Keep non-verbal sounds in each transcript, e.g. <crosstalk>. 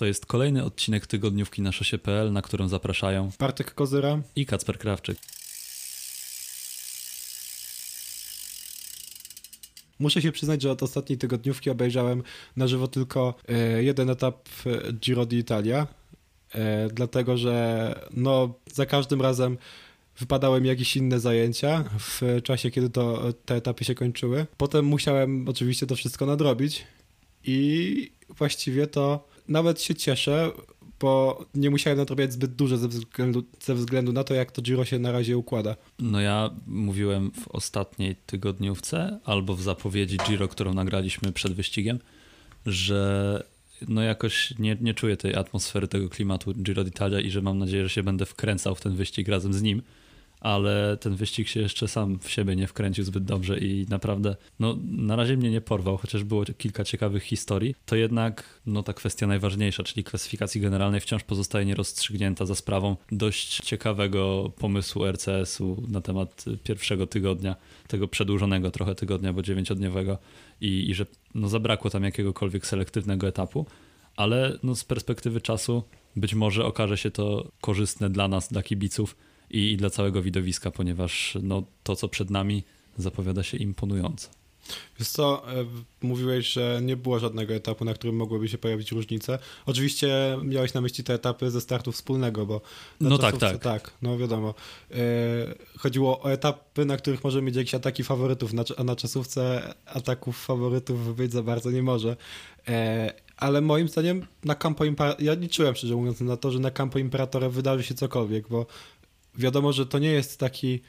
To jest kolejny odcinek tygodniówki na szosie.pl, na którą zapraszają Bartek Kozyra i Kacper Krawczyk. Muszę się przyznać, że od ostatniej tygodniówki obejrzałem na żywo tylko e, jeden etap Giro d'Italia, e, dlatego że no, za każdym razem wypadały mi jakieś inne zajęcia w czasie, kiedy to, te etapy się kończyły. Potem musiałem oczywiście to wszystko nadrobić i właściwie to nawet się cieszę, bo nie musiałem nadrobić zbyt dużo ze względu, ze względu na to, jak to Giro się na razie układa. No ja mówiłem w ostatniej tygodniówce albo w zapowiedzi Giro, którą nagraliśmy przed wyścigiem, że no jakoś nie, nie czuję tej atmosfery, tego klimatu Giro d'Italia i że mam nadzieję, że się będę wkręcał w ten wyścig razem z nim ale ten wyścig się jeszcze sam w siebie nie wkręcił zbyt dobrze i naprawdę, no na razie mnie nie porwał, chociaż było kilka ciekawych historii, to jednak, no ta kwestia najważniejsza, czyli klasyfikacji generalnej wciąż pozostaje nierozstrzygnięta za sprawą dość ciekawego pomysłu RCS-u na temat pierwszego tygodnia, tego przedłużonego trochę tygodnia, bo dziewięciodniowego i, i że no zabrakło tam jakiegokolwiek selektywnego etapu, ale no z perspektywy czasu być może okaże się to korzystne dla nas, dla kibiców, i, i dla całego widowiska, ponieważ no, to, co przed nami, zapowiada się imponująco. Wiesz co, e, mówiłeś, że nie było żadnego etapu, na którym mogłyby się pojawić różnice. Oczywiście miałeś na myśli te etapy ze startu wspólnego, bo... No tak, tak. Tak, no wiadomo. E, chodziło o etapy, na których możemy mieć jakieś ataki faworytów, a na czasówce ataków faworytów być za bardzo nie może. E, ale moim zdaniem na Campo Imperator, ja liczyłem szczerze mówiąc na to, że na Campo Imperatora wydarzy się cokolwiek, bo wiadomo, że to nie jest taki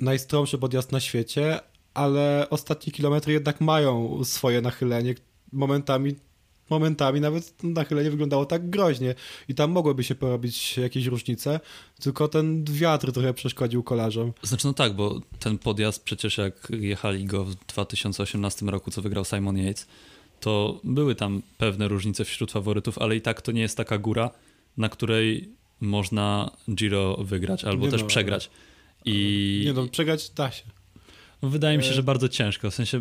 najstromszy podjazd na świecie, ale ostatnie kilometry jednak mają swoje nachylenie. Momentami, momentami nawet nachylenie wyglądało tak groźnie i tam mogłyby się porobić jakieś różnice, tylko ten wiatr trochę przeszkodził kolarzom. Znaczy no tak, bo ten podjazd przecież jak jechali go w 2018 roku, co wygrał Simon Yates, to były tam pewne różnice wśród faworytów, ale i tak to nie jest taka góra, na której można Giro wygrać albo nie też no, przegrać. I... Nie no, przegrać da się. Wydaje mi się, że bardzo ciężko. W sensie,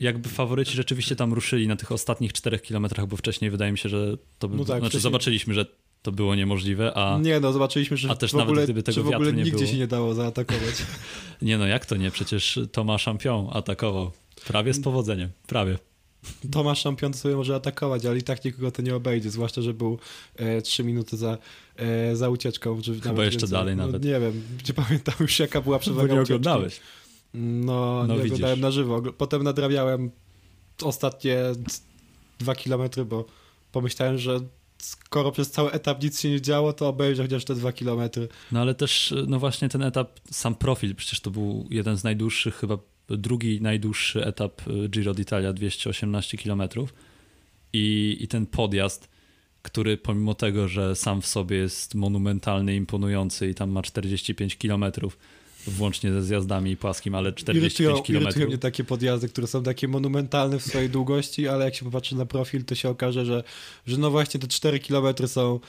jakby faworyci rzeczywiście tam ruszyli na tych ostatnich czterech kilometrach, bo wcześniej wydaje mi się, że to by... No tak, znaczy, zobaczyliśmy, że to było niemożliwe, a... Nie no, zobaczyliśmy, że a też w ogóle, nawet gdyby tego w ogóle nigdzie było... się nie dało zaatakować. <laughs> nie no, jak to nie? Przecież Tomasz Champion atakował. Prawie z powodzeniem. Prawie. Tomasz Champion sobie może atakować, ale i tak nikogo to nie obejdzie, zwłaszcza, że był e, 3 minuty za, e, za ucieczką. Czy Chyba jeszcze więcej. dalej no, nawet. Nie wiem, nie pamiętam już jaka była przewaga Bo nie oglądałeś. No, no nie widzisz. oglądałem na żywo. Potem nadrabiałem ostatnie dwa kilometry, bo pomyślałem, że skoro przez cały etap nic się nie działo, to obejrzę chociaż te dwa kilometry. No ale też, no właśnie ten etap, sam profil, przecież to był jeden z najdłuższych chyba drugi najdłuższy etap y, Giro d'Italia, 218 km. I, I ten podjazd, który pomimo tego, że sam w sobie jest monumentalny, imponujący i tam ma 45 km, włącznie ze zjazdami płaskim, ale 45 irytują, km. Irytują mnie takie podjazdy, które są takie monumentalne w swojej długości, ale jak się popatrzy na profil, to się okaże, że, że no właśnie te 4 km są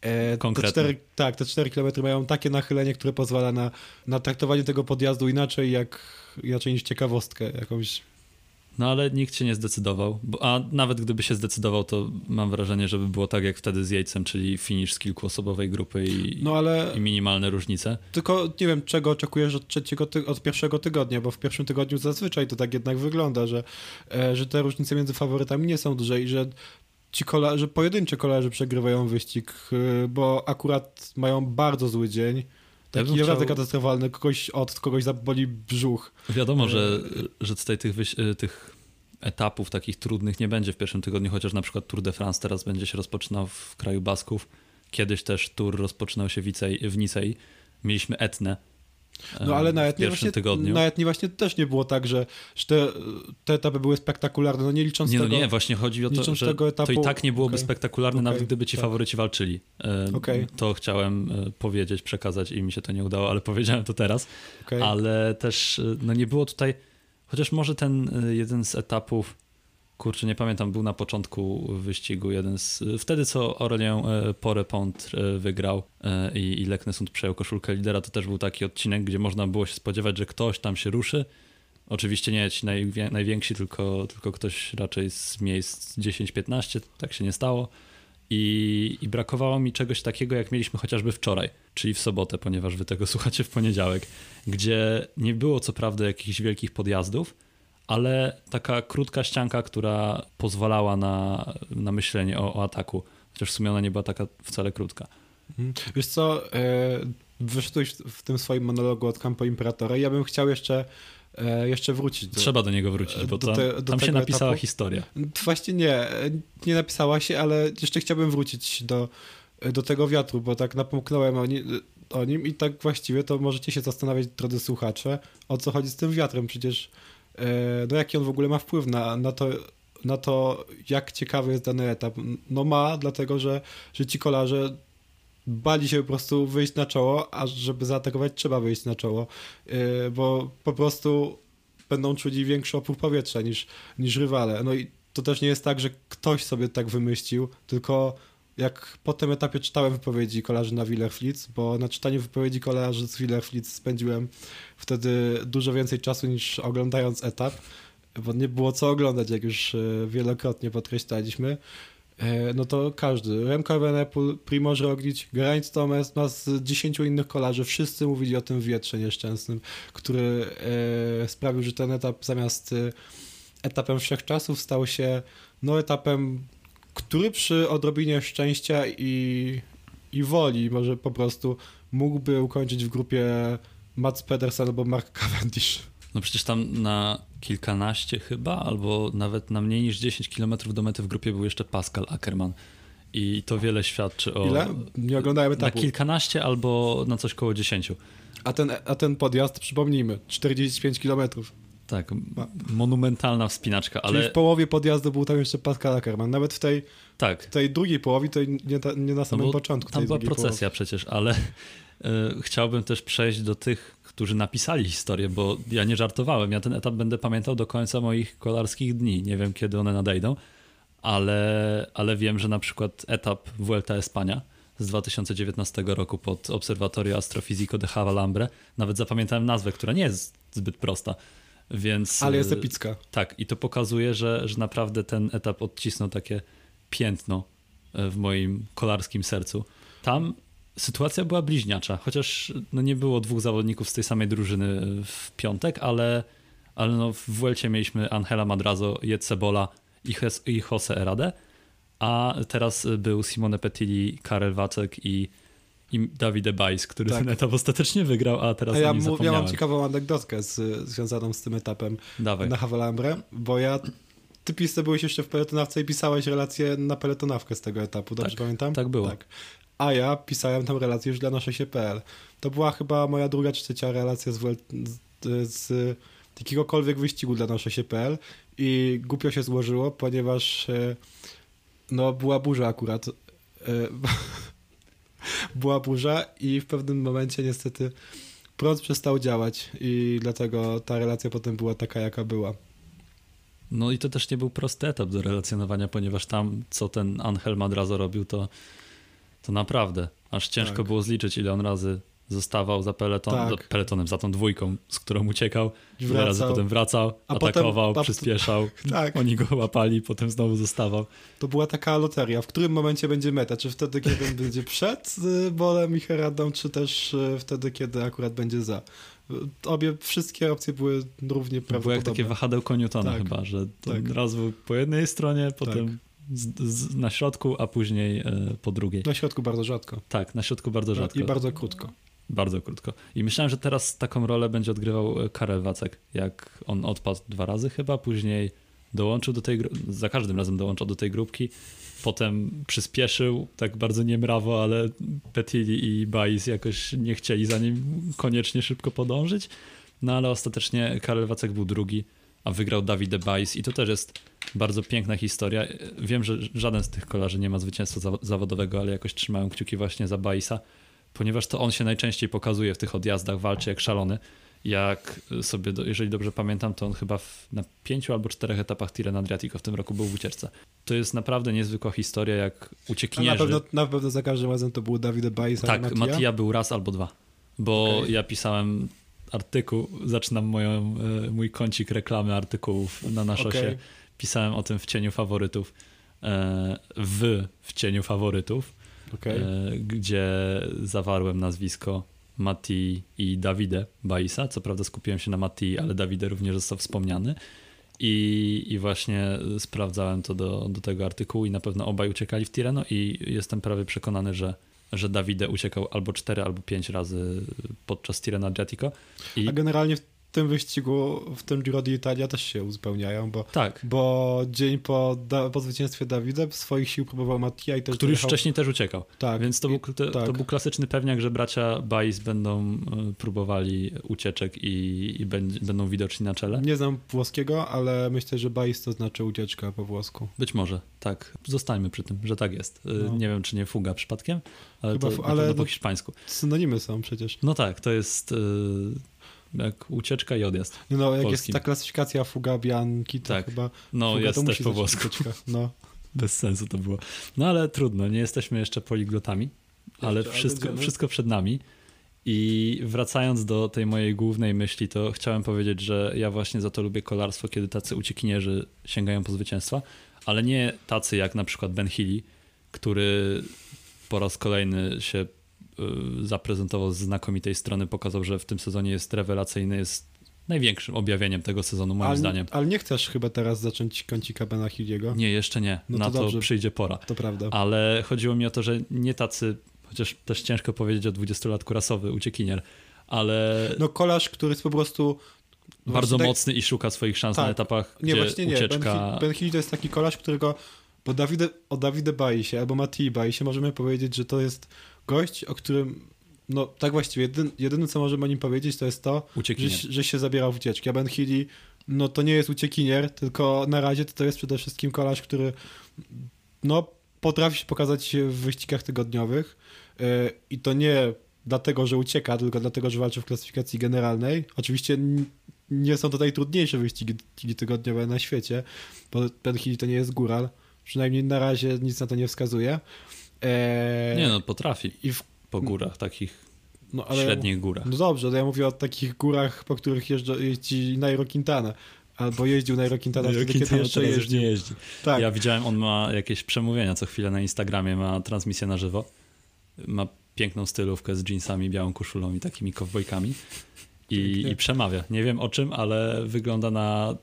E, Konkretne. Te 4, tak, te 4 km mają takie nachylenie, które pozwala na, na traktowanie tego podjazdu inaczej, jak, inaczej niż ciekawostkę jakąś. No ale nikt się nie zdecydował, bo, a nawet gdyby się zdecydował, to mam wrażenie, żeby było tak jak wtedy z Jejcem, czyli finish z kilkuosobowej grupy i, no, ale... i minimalne różnice. Tylko nie wiem, czego oczekujesz od, trzeciego ty... od pierwszego tygodnia, bo w pierwszym tygodniu zazwyczaj to tak jednak wygląda, że, e, że te różnice między faworytami nie są duże i że ci kolarze, pojedyncze kolarze przegrywają wyścig, y, bo akurat mają bardzo zły dzień. Taki ja naprawdę chciał... katastrofalny, kogoś od kogoś zaboli brzuch. Wiadomo, że, że tutaj tych, y, tych etapów takich trudnych nie będzie w pierwszym tygodniu, chociaż na przykład Tour de France teraz będzie się rozpoczynał w kraju Basków. Kiedyś też Tour rozpoczynał się w Nicei. Mieliśmy Etnę, no ale na Etnie, właśnie, tygodniu. na Etnie właśnie też nie było tak, że, że te, te etapy były spektakularne, no nie licząc nie, tego... Nie, no nie, właśnie chodzi o to, że etapu... to i tak nie byłoby okay. spektakularne, okay. nawet gdyby ci tak. faworyci walczyli. E, okay. To chciałem e, powiedzieć, przekazać i mi się to nie udało, ale <laughs> powiedziałem to teraz. Ale też e, no nie było tutaj, chociaż może ten jeden z etapów kurczę, nie pamiętam, był na początku wyścigu jeden z, wtedy co Aurelien e, Porepont e, wygrał e, i, i Leknesund przejął koszulkę lidera, to też był taki odcinek, gdzie można było się spodziewać, że ktoś tam się ruszy, Oczywiście nie ci najwięksi, tylko, tylko ktoś raczej z miejsc 10-15, tak się nie stało. I, I brakowało mi czegoś takiego, jak mieliśmy chociażby wczoraj, czyli w sobotę, ponieważ wy tego <laughs> słuchacie w poniedziałek, gdzie nie było co prawda jakichś wielkich podjazdów, ale taka krótka ścianka, która pozwalała na, na myślenie o, o ataku. Chociaż w sumie ona nie była taka wcale krótka. Mhm. Wiesz co, e, wyszedłeś w tym swoim monologu od Campo Imperatora ja bym chciał jeszcze e, jeszcze wrócić. Do, Trzeba do niego wrócić, bo do te, tam się napisała etapu. historia. Właśnie nie, nie napisała się, ale jeszcze chciałbym wrócić do, do tego wiatru, bo tak napomknąłem o, ni o nim i tak właściwie to możecie się zastanawiać, drodzy słuchacze, o co chodzi z tym wiatrem. Przecież e, no jaki on w ogóle ma wpływ na, na to, na to, jak ciekawy jest dany etap. No ma, dlatego że, że ci kolarze bali się po prostu wyjść na czoło, a żeby zaatakować trzeba wyjść na czoło, yy, bo po prostu będą czuli większy opór powietrza niż, niż rywale. No i to też nie jest tak, że ktoś sobie tak wymyślił, tylko jak po tym etapie czytałem wypowiedzi kolarzy na Willerflitz, bo na czytaniu wypowiedzi kolarzy z Willerflitz spędziłem wtedy dużo więcej czasu niż oglądając etap, bo nie było co oglądać, jak już e, wielokrotnie podkreślaliśmy. E, no to każdy, Remco Evenepoel, Primoz Roglic, Geraint Thomas, nas 10 innych kolarzy, wszyscy mówili o tym wietrze nieszczęsnym, który e, sprawił, że ten etap zamiast etapem wszechczasów stał się no etapem, który przy odrobinie szczęścia i, i woli może po prostu mógłby ukończyć w grupie Mats Pedersen albo Mark Cavendish. No przecież tam na kilkanaście chyba, albo nawet na mniej niż 10 km do mety w grupie był jeszcze Pascal Ackermann. I to wiele świadczy o... Ile? Nie oglądałem etapu. Na kilkanaście albo na coś koło 10. A ten, a ten podjazd, przypomnijmy, 45 km. Tak, monumentalna wspinaczka, ale... Czyli w połowie podjazdu był tam jeszcze Pascal Ackermann. Nawet w tej, tak. w tej drugiej połowie, to nie, nie na samym no początku. Tam była procesja połowy. przecież, ale y, chciałbym też przejść do tych którzy napisali historię, bo ja nie żartowałem. Ja ten etap będę pamiętał do końca moich kolarskich dni. Nie wiem, kiedy one nadejdą, ale, ale wiem, że na przykład etap Vuelta Espania z 2019 roku pod Obserwatorio Astrofisico de Havalambre, nawet zapamiętałem nazwę, która nie jest zbyt prosta. Więc, ale jest epicka. Tak, i to pokazuje, że, że naprawdę ten etap odcisnął takie piętno w moim kolarskim sercu. Tam sytuacja była bliźniacza, chociaż no nie było dwóch zawodników z tej samej drużyny w piątek, ale, ale no w Vuelcie mieliśmy Angela Madrazo, Jecebola i, i Jose Erade, a teraz był Simone Petilli, Karel Wacek i, i Davide Bajs, który tak. ten etap ostatecznie wygrał, a teraz a ja, mu, ja mam ciekawą anegdotkę z, związaną z tym etapem Dawaj. na Havelambre, bo ja ty pis, byłeś jeszcze w peletonawce i pisałeś relację na peletonawkę z tego etapu, dobrze tak, pamiętam? Tak było. Tak a ja pisałem tam relację już dla naszej się.pl. To była chyba moja druga czy trzecia relacja z, z, z jakiegokolwiek wyścigu dla naszej się.pl i głupio się złożyło, ponieważ e, no była burza akurat. <laughs> Była burza i w pewnym momencie niestety prąd przestał działać i dlatego ta relacja potem była taka, jaka była. No i to też nie był prosty etap do relacjonowania, ponieważ tam, co ten Angel Madrazo robił, to to naprawdę. Aż ciężko tak. było zliczyć, ile on razy zostawał za peleton, tak. peletonem, za tą dwójką, z którą uciekał. Ile razy potem wracał, a atakował, potem, przyspieszał. <laughs> tak. Oni go łapali, potem znowu zostawał. To była taka loteria. W którym momencie będzie meta? Czy wtedy, kiedy <laughs> będzie przed y, Bolem i Heradą, czy też y, wtedy, kiedy akurat będzie za? Obie, wszystkie opcje były równie prawdopodobne. Było jak takie wahadełko Newtona tak. chyba, że tak. raz był po jednej stronie, potem tak z, z, na środku, a później e, po drugiej. Na środku bardzo rzadko. Tak, na środku bardzo rzadko. I bardzo krótko. Bardzo krótko. I myślałem, że teraz taką rolę będzie odgrywał e, Karel Wacek, jak on odpadł dwa razy chyba, później dołączył do tej, za każdym razem dołączał do tej grupki, potem przyspieszył, tak bardzo niemrawo, ale Petili i Bais jakoś nie chcieli za nim koniecznie szybko podążyć, no ale ostatecznie Karel Wacek był drugi, a wygrał Dawid Bajs i to też jest bardzo piękna historia. Wiem, że żaden z tych kolarzy nie ma zwycięstwa zawodowego, ale jakoś trzymają kciuki właśnie za Bajsa, ponieważ to on się najczęściej pokazuje w tych odjazdach, walczy jak szalony. Jak sobie, jeżeli dobrze pamiętam, to on chyba w, na pięciu albo czterech etapach Tirreno Adriatico w tym roku był w ucieczce. To jest naprawdę niezwykła historia, jak uciekinierzy... A na pewno, na pewno za każdym razem to był Dawid Bajs, Tak, Mattia był raz albo dwa, bo okay. ja pisałem artykuł, zaczynam moją, e, mój kącik reklamy artykułów na Naszosie. Okay. Pisałem o tym w cieniu faworytów, e, w, w cieniu faworytów, Okej. e, gdzie zawarłem nazwisko Mati i Davide Baisa. Co prawda skupiłem się na Mati, ale Davide również został wspomniany. I, I właśnie sprawdzałem to do, do tego artykułu i na pewno obaj uciekali w Tireno i jestem prawie przekonany, że, że Davide uciekał albo 4, albo 5 razy podczas Tirreno Adriatico. I A generalnie w tym wyścigu, w tym Giro d'Italia też się uzupełniają, bo, tak, bo dzień po, da, po zwycięstwie Davide swoich sił próbował Mattia i też który już wcześniej też uciekał. Tak. Więc to był, to, to tak. był klasyczny pewniak, że bracia Bais będą e, próbowali ucieczek i, i będ- będą widoczni na czele. Nie znam włoskiego, ale myślę, że bais to znaczy ucieczka po włosku. Być może, tak. Zostańmy przy tym, że tak jest. E, No. Nie wiem, czy nie fuga przypadkiem, ale Chyba to ale po no- hiszpańsku. Synonimy są przecież. No tak, to jest e, jak ucieczka i odjazd. Nie No, jak jest Polskim. ta klasyfikacja fuga bianki, to Tak. chyba No fuga jest to też musi po włosku. No. <laughs> Bez sensu to było. No ale trudno, nie jesteśmy jeszcze poliglotami, ale Jeszcze, ale wszystko, wszystko przed nami. I wracając do tej mojej głównej myśli, to chciałem powiedzieć, że ja właśnie za to lubię kolarstwo, kiedy tacy uciekinierzy sięgają po zwycięstwa, ale nie tacy jak na przykład Ben Healy, który po raz kolejny się zaprezentował z znakomitej strony, pokazał, że w tym sezonie jest rewelacyjny, jest największym objawieniem tego sezonu moim ale, zdaniem. ale nie chcesz chyba teraz zacząć kącika Bena Hilliego. Nie, jeszcze nie. No Na to to dobrze. przyjdzie pora. To prawda. Ale chodziło mi o to, że nie tacy, chociaż też ciężko powiedzieć o 20-latku rasowy uciekinier, ale No kolarz, który jest po prostu... bardzo tak- mocny i szuka swoich szans Tak. na etapach, Nie, gdzie właśnie nie. ucieczka... Ben, Hill, ben Hill to jest taki kolarz, którego... Bo Davide, o Davide Baisie albo Mattii Baisie możemy powiedzieć, że to jest gość, o którym... No tak właściwie, jedyn, jedyne co możemy o nim powiedzieć to jest to, że, że się zabierał w ucieczki. A Ben Hilli, no to nie jest uciekinier, tylko na razie to, to jest przede wszystkim kolarz, który no potrafi się pokazać w wyścigach tygodniowych yy, i to nie dlatego, że ucieka, tylko dlatego, że walczy w klasyfikacji generalnej. Oczywiście nie są to najtrudniejsze wyścigi tygodniowe na świecie, bo Ben Hilli to nie jest góral. Przynajmniej na razie nic na to nie wskazuje. Eee, Nie no, potrafi I w, po górach, takich no, ale, średnich górach. No dobrze, to ja mówię o takich górach, po których jeżdża, jeździ Nairo Quintana. Albo jeździł Nairo Quintana wtedy, kiedy Quintana jeszcze nie jeździ. Tak, Ja widziałem, on ma jakieś przemówienia co chwilę na Instagramie, ma transmisję na żywo. Ma piękną stylówkę z jeansami, białą koszulą i takimi kowbojkami. I. I przemawia. Nie wiem o czym, ale wygląda na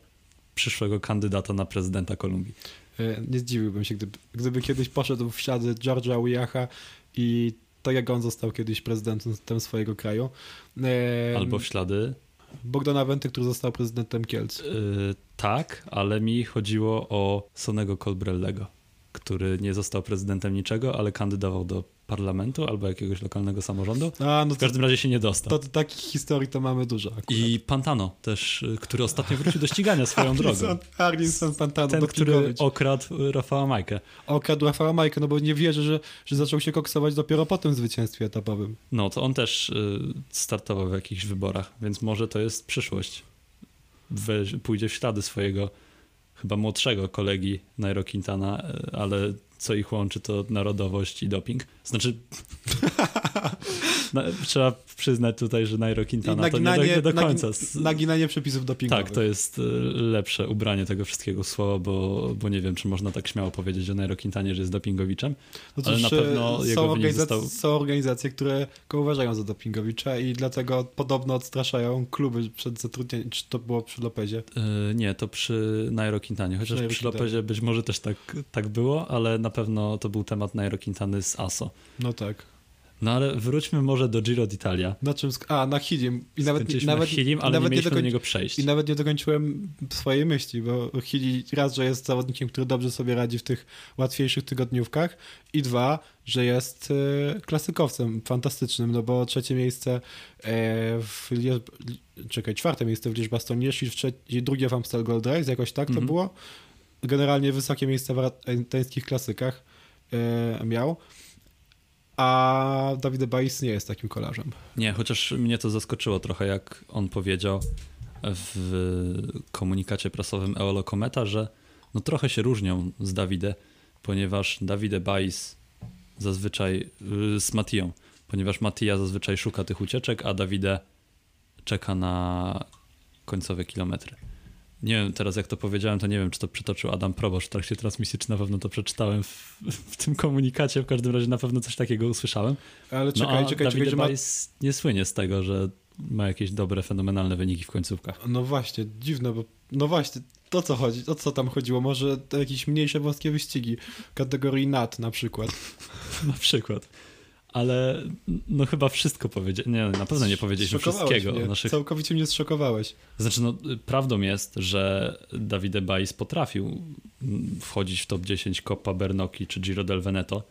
przyszłego kandydata na prezydenta Kolumbii. E, nie zdziwiłbym się, gdyby, gdyby kiedyś poszedł w ślady George'a Weaha i tak jak on został kiedyś prezydentem swojego kraju. E, Albo w ślady. Bogdana Wenty, który został prezydentem Kielc. Yy, tak, ale mi chodziło o Sonego Colbrellego, który nie został prezydentem niczego, ale kandydował do parlamentu albo jakiegoś lokalnego samorządu. A, no W to, każdym razie się nie dostał. to, takich historii to mamy dużo akurat. I Pantano też, y, który ostatnio wrócił do ścigania swoją <laughs> drogą. Arlinson, Pantano, Ten, który okradł Rafała Majkę. okradł Rafała Majkę, no bo nie wierzę, że, że zaczął się koksować dopiero po tym zwycięstwie etapowym. No to on też y, startował w jakichś wyborach, więc może to jest przyszłość. Weź, pójdzie w ślady swojego chyba młodszego kolegi Nairo Quintana, y, ale co ich łączy to narodowość i doping. Znaczy <laughs> na, trzeba przyznać tutaj, że Nairo Quintana to nie do, nie do końca. nagi- naginanie przepisów dopingowych. Tak, to jest y, lepsze ubranie tego wszystkiego słowa, bo, bo nie wiem, czy można tak śmiało powiedzieć o Nairo Quintanie, że jest dopingowiczem. No ale na cóż, pewno jego są, wynik organizac- został- są organizacje, które go uważają za dopingowicza i dlatego podobno odstraszają kluby przed zatrudnieniem. Czy to było przy Lopezie? Y, Nie, to przy Nairo Quintanie, chociaż przy Quintanie. Lopezie być może też tak, tak było, ale na pewno to był temat Nairo Quintany z ASO. No tak. No ale wróćmy może do Giro d'Italia. Na czym? A, na Hilim. I nawet, nawet, na Hilim, ale nawet nie mieliśmy do niego przejść. I nawet nie dokończyłem swojej myśli, bo Hili raz, że jest zawodnikiem, który dobrze sobie radzi w tych łatwiejszych tygodniówkach i dwa, że jest e, klasykowcem fantastycznym, no bo trzecie miejsce e, w Lies... czekaj, czwarte miejsce w Liège-Bastogne trzecie, drugie w Amstel Gold Race, jakoś tak to Mhm. było. Generalnie wysokie miejsce w argentyńskich klasykach e, miał. A Dawid Bais nie jest takim kolarzem. Nie, chociaż mnie to zaskoczyło trochę, jak on powiedział w komunikacie prasowym Eolo Kometa, że no trochę się różnią z Davide, ponieważ Davide Bais zazwyczaj y, z Matią, ponieważ Matija zazwyczaj szuka tych ucieczek, a Davide czeka na końcowe kilometry. Nie wiem teraz jak to powiedziałem, to nie wiem, czy to przytoczył Adam Probosz w trakcie transmisji, czy na pewno to przeczytałem w, w tym komunikacie, w każdym razie na pewno coś takiego usłyszałem. Ale czekaj, no, czekaj, czekaj, czekaj, ma... nie słynie z tego, że ma jakieś dobre, fenomenalne wyniki w końcówkach. No właśnie, dziwne, bo no właśnie, to co chodzi, o co tam chodziło? Może to jakieś mniejsze włoskie wyścigi kategorii NAT na przykład. <laughs> na przykład. Ale no chyba wszystko powiedzieć. Nie, na pewno nie powiedzieliśmy wszystkiego. Mnie. Naszych... Całkowicie mnie zszokowałeś. Znaczy, no, prawdą jest, że Davide Bais potrafił wchodzić w top 10 Coppa Bernoki czy Giro del Veneto,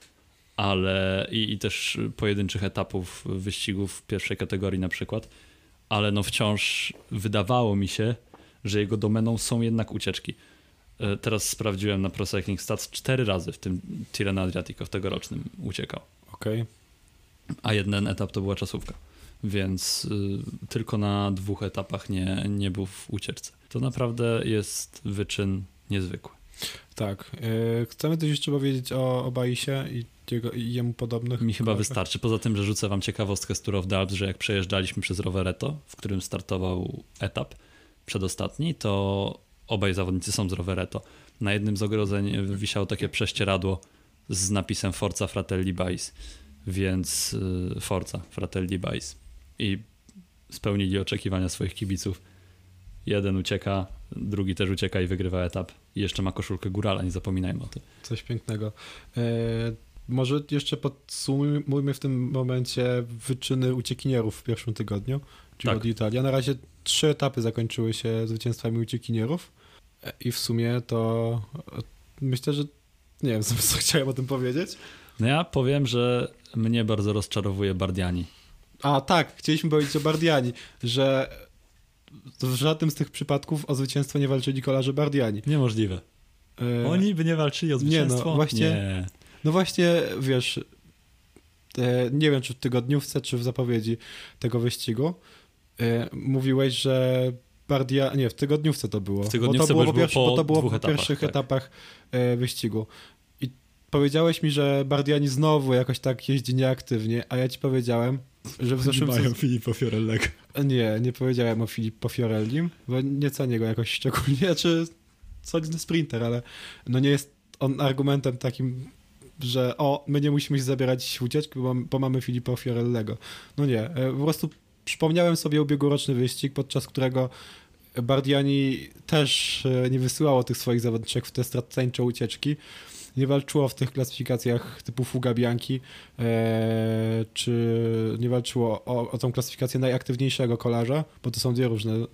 ale i, i też pojedynczych etapów wyścigów pierwszej kategorii na przykład, ale no wciąż wydawało mi się, że jego domeną są jednak ucieczki. E, teraz sprawdziłem na Pro Cycling Stats cztery razy w tym Tirreno Adriatico w tegorocznym uciekał. Okej. Okay. A jeden etap to była czasówka, więc y, tylko na dwóch etapach nie, nie był w ucieczce. To naprawdę jest wyczyn niezwykły. Tak. Yy, chcemy coś jeszcze powiedzieć o, o Baisie i, jego, i jemu podobnych? Mi chyba wystarczy. Poza tym, że rzucę wam ciekawostkę z Tour of the Alps, że jak przejeżdżaliśmy przez Rovereto, w którym startował etap przedostatni, to obaj zawodnicy są z Rovereto. Na jednym z ogrodzeń wisiało takie prześcieradło z napisem Forza Fratelli Bais, więc y, Forza Fratelli Bais. I spełnili oczekiwania swoich kibiców. Jeden ucieka, drugi też ucieka i wygrywa etap. I jeszcze ma koszulkę górala, nie zapominajmy o tym. Coś pięknego. E, może jeszcze podsumujmy w tym momencie wyczyny uciekinierów w pierwszym tygodniu Giro tak. d'Italia. Na razie trzy etapy zakończyły się zwycięstwami uciekinierów e, i w sumie to e, myślę, że nie wiem, <laughs> co chciałem o tym powiedzieć. No ja powiem, że mnie bardzo rozczarowuje Bardiani. A tak, chcieliśmy powiedzieć o Bardiani, że w żadnym z tych przypadków o zwycięstwo nie walczyli kolarze Bardiani. Niemożliwe. E... Oni by nie walczyli o zwycięstwo? Nie, no właśnie, nie. no właśnie, wiesz, e, nie wiem, czy w tygodniówce, czy w zapowiedzi tego wyścigu e, mówiłeś, że Bardia, nie, w tygodniówce to było. W tygodniówce bo to było, po, pierwszy, było po etapach, pierwszych tak. etapach wyścigu. Powiedziałeś mi, że Bardiani znowu jakoś tak jeździ nieaktywnie, a ja ci powiedziałem, że w zeszłym mają sez... Filippo Fiorellego. Nie, nie powiedziałem o Filippo Fiorellim, bo nie cenię go jakoś szczególnie, <laughs> czy solidny sprinter, ale no nie jest on argumentem takim, że o, my nie musimy się zabierać ucieczki, bo, bo mamy Filippo Fiorellego. No nie, e, po prostu przypomniałem sobie ubiegłoroczny wyścig, podczas którego Bardiani też e, nie wysyłało tych swoich zawodniczek w te straceńcze ucieczki, nie walczyło w tych klasyfikacjach typu Fuga Bianchi, e, czy nie walczyło o, o tą klasyfikację najaktywniejszego kolarza, bo to są dwie różne e,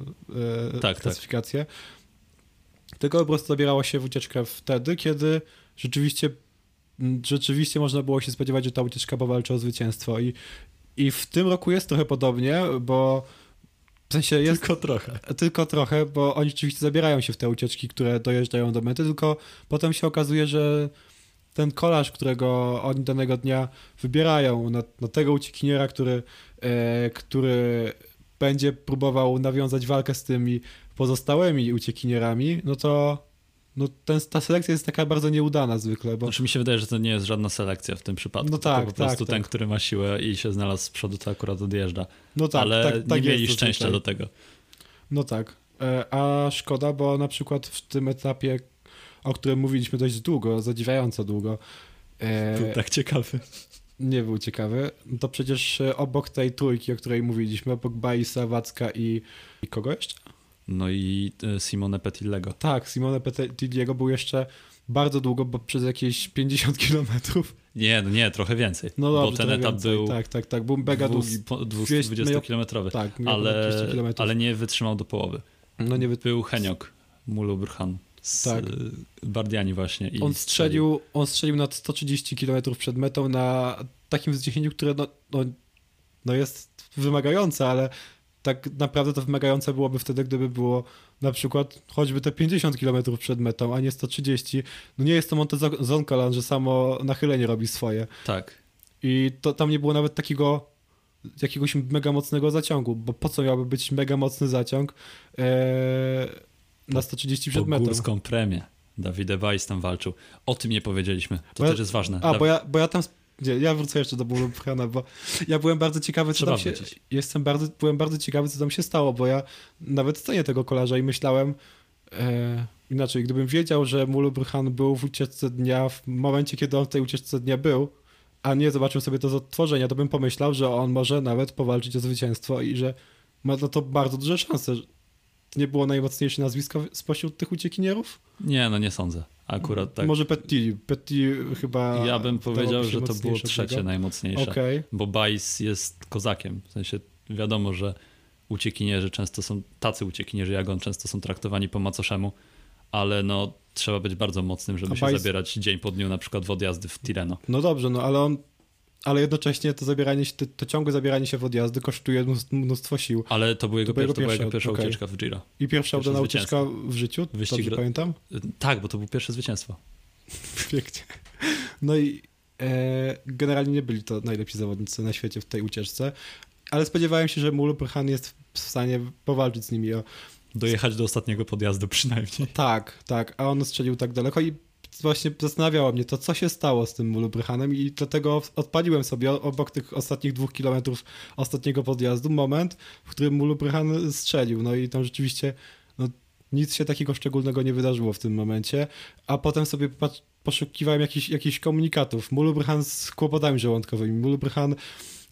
tak, tak. klasyfikacje. Tak. Tylko po prostu zabierało się w ucieczkę wtedy, kiedy rzeczywiście rzeczywiście można było się spodziewać, że ta ucieczka powalczy o zwycięstwo i, i w tym roku jest trochę podobnie, bo w sensie jest... Tylko trochę. Tylko trochę, bo oni rzeczywiście zabierają się w te ucieczki, które dojeżdżają do mety, tylko potem się okazuje, że ten kolarz, którego oni danego dnia wybierają na, na tego uciekiniera, który, e, który będzie próbował nawiązać walkę z tymi pozostałymi uciekinierami, no to no ten, ta selekcja jest taka bardzo nieudana zwykle. Bo... Znaczy mi się wydaje, że to nie jest żadna selekcja w tym przypadku. No tak, po prostu tak, ten, tak. który ma siłę i się znalazł z przodu, to akurat odjeżdża. No tak, Ale tak, tak nie mieli szczęścia do tego. No tak. E, a szkoda, bo na przykład w tym etapie, o którym mówiliśmy dość długo, zadziwiająco długo. E, był tak ciekawy. Nie był ciekawy. To przecież obok tej trójki, o której mówiliśmy, obok Baisa, Wacka i, i kogo jeszcze? No i e, Simone Petillego. Tak, Simone Petillego był jeszcze bardzo długo, bo przez jakieś 50 <laughs> kilometrów. Nie, no nie, trochę więcej. No dobrze, bo ten etap więcej. był. Tak, tak, tak, był mega długi. 220-kilometrowy. Tak, ale, ale nie wytrzymał do połowy. No nie wy... Był Heniok, Mulu Burhan z tak. Bardiani właśnie. I on, strzelił, on strzelił na 130 km przed metą na takim wzniesieniu, które no, no, no jest wymagające, ale tak naprawdę to wymagające byłoby wtedy, gdyby było na przykład choćby te 50 km przed metą, a nie 130. No nie jest to Montezonkalan, że samo nachylenie robi swoje. Tak. I to tam nie było nawet takiego jakiegoś mega mocnego zaciągu, bo po co miałby być mega mocny zaciąg ee, na 130 przed metą? górską premię. Davide Weiss tam walczył. O tym nie powiedzieliśmy. To też jest ważne. A, bo ja, bo ja tam nie, ja wrócę jeszcze do bólu pchana, bo ja byłem bardzo ciekawy, co tam się... Jestem bardzo, byłem bardzo ciekawy, co tam się stało, bo ja nawet cenię tego kolarza i myślałem, E, inaczej, gdybym wiedział, że Mulubrhan był w ucieczce dnia w momencie, kiedy on w tej ucieczce dnia był, a nie zobaczył sobie to z odtworzenia, to bym pomyślał, że on może nawet powalczyć o zwycięstwo i że ma na to bardzo duże szanse. Nie było najmocniejsze nazwisko spośród tych uciekinierów? Nie, no nie sądzę. Akurat tak. Może Petty. Petty chyba... Ja bym powiedział, że to było trzecie najmocniejsze. Okej. Bo Bajs jest kozakiem. W sensie wiadomo, że uciekinierzy często są, tacy uciekinierzy jak on, często są traktowani po macoszemu, ale no trzeba być bardzo mocnym, żeby się zabierać dzień po dniu na przykład w odjazdy w Tireno. No dobrze, no ale on... Ale jednocześnie to zabieranie się, to, to ciągłe zabieranie się w odjazdy kosztuje mnóstwo- sił. Ale to, był jego To była pier- to była jego pierwsza- okej. ucieczka w Giro. I pierwsza udana ucieczka w życiu, Wyścig dobrze pamiętam? Tak, bo to było pierwsze zwycięstwo. Pięknie. No i e, generalnie nie byli to najlepsi zawodnicy na świecie w tej ucieczce, ale spodziewałem się, że Mulu Burhan jest w stanie powalczyć z nimi o... Dojechać do ostatniego podjazdu przynajmniej. Tak, tak, a on strzelił tak daleko i właśnie zastanawiało mnie to, co się stało z tym Mulu Burhanem i dlatego odpaliłem sobie obok tych ostatnich dwóch kilometrów ostatniego podjazdu moment, w którym Mulu Burhan strzelił. No i tam rzeczywiście no, nic się takiego szczególnego nie wydarzyło w tym momencie, a potem sobie poszukiwałem jakichś, jakichś komunikatów. Mulu Burhan z kłopotami żołądkowymi, Mulu Burhan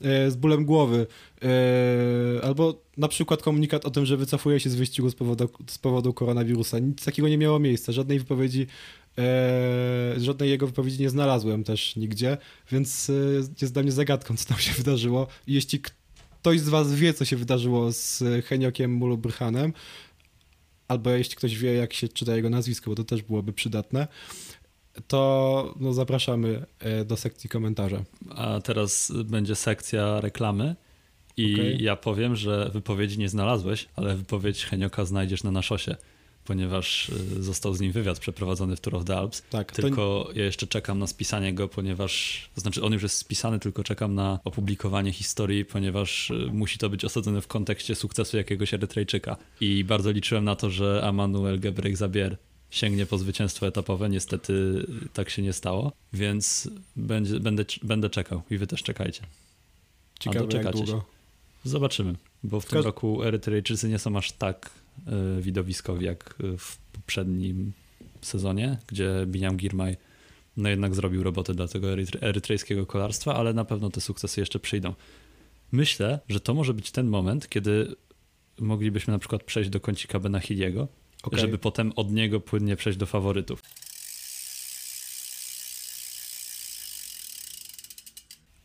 e, z bólem głowy, e, albo na przykład komunikat o tym, że wycofuje się z wyścigu z powodu, z powodu koronawirusa. Nic takiego nie miało miejsca, żadnej wypowiedzi, e, żadnej jego wypowiedzi nie znalazłem też nigdzie, więc e, jest dla mnie zagadką, co tam się wydarzyło. I jeśli ktoś z was wie, co się wydarzyło z Heniokiem Mulu Burhanem, albo jeśli ktoś wie, jak się czyta jego nazwisko, bo to też byłoby przydatne, to no, zapraszamy e, do sekcji komentarza. A teraz będzie sekcja reklamy i Okej. ja powiem, że wypowiedzi nie znalazłeś, ale wypowiedź Henioka znajdziesz na naszosie, ponieważ y, został z nim wywiad przeprowadzony w Tour of the Alps. Tak, to- Tylko ja jeszcze czekam na spisanie go, ponieważ, to znaczy on już jest spisany, tylko czekam na opublikowanie historii, ponieważ y, musi to być osadzone w kontekście sukcesu jakiegoś Erytrejczyka. I bardzo liczyłem na to, że Amanuel Gebrek Zabier sięgnie po zwycięstwo etapowe. Niestety y, tak się nie stało, więc będzie, będę, będę czekał i wy też czekajcie. Ciekawe, jak długo. Zobaczymy, bo w tym Każ- roku Erytrejczycy nie są aż tak widowiskowi jak y, w poprzednim sezonie, gdzie Biniam Girmay no jednak zrobił robotę dla tego erytre- erytrejskiego kolarstwa, ale na pewno te sukcesy jeszcze przyjdą. Myślę, że to może być ten moment, kiedy moglibyśmy na przykład przejść do kącika Benachiliego, Okej. żeby potem od niego płynnie przejść do faworytów.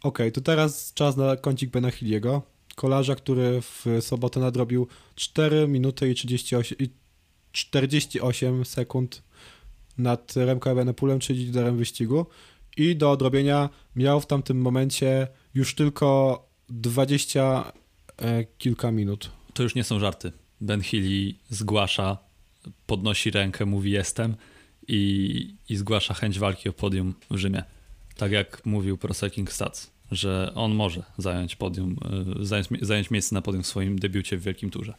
Okej, to teraz czas na kącik Benachiliego. Kolarza, który w sobotę nadrobił 4 minuty i 38, i 48 sekund nad Remco Evenepoelem, czyli liderem wyścigu. I do odrobienia miał w tamtym momencie już tylko 20 e, kilka minut. To już nie są żarty. Ben Healy zgłasza, podnosi rękę, mówi jestem i, i zgłasza chęć walki o podium w Rzymie. Tak jak mówił Proseking Stats, że on może zająć podium, y, zająć, zająć miejsce na podium w swoim debiucie w Wielkim Turze.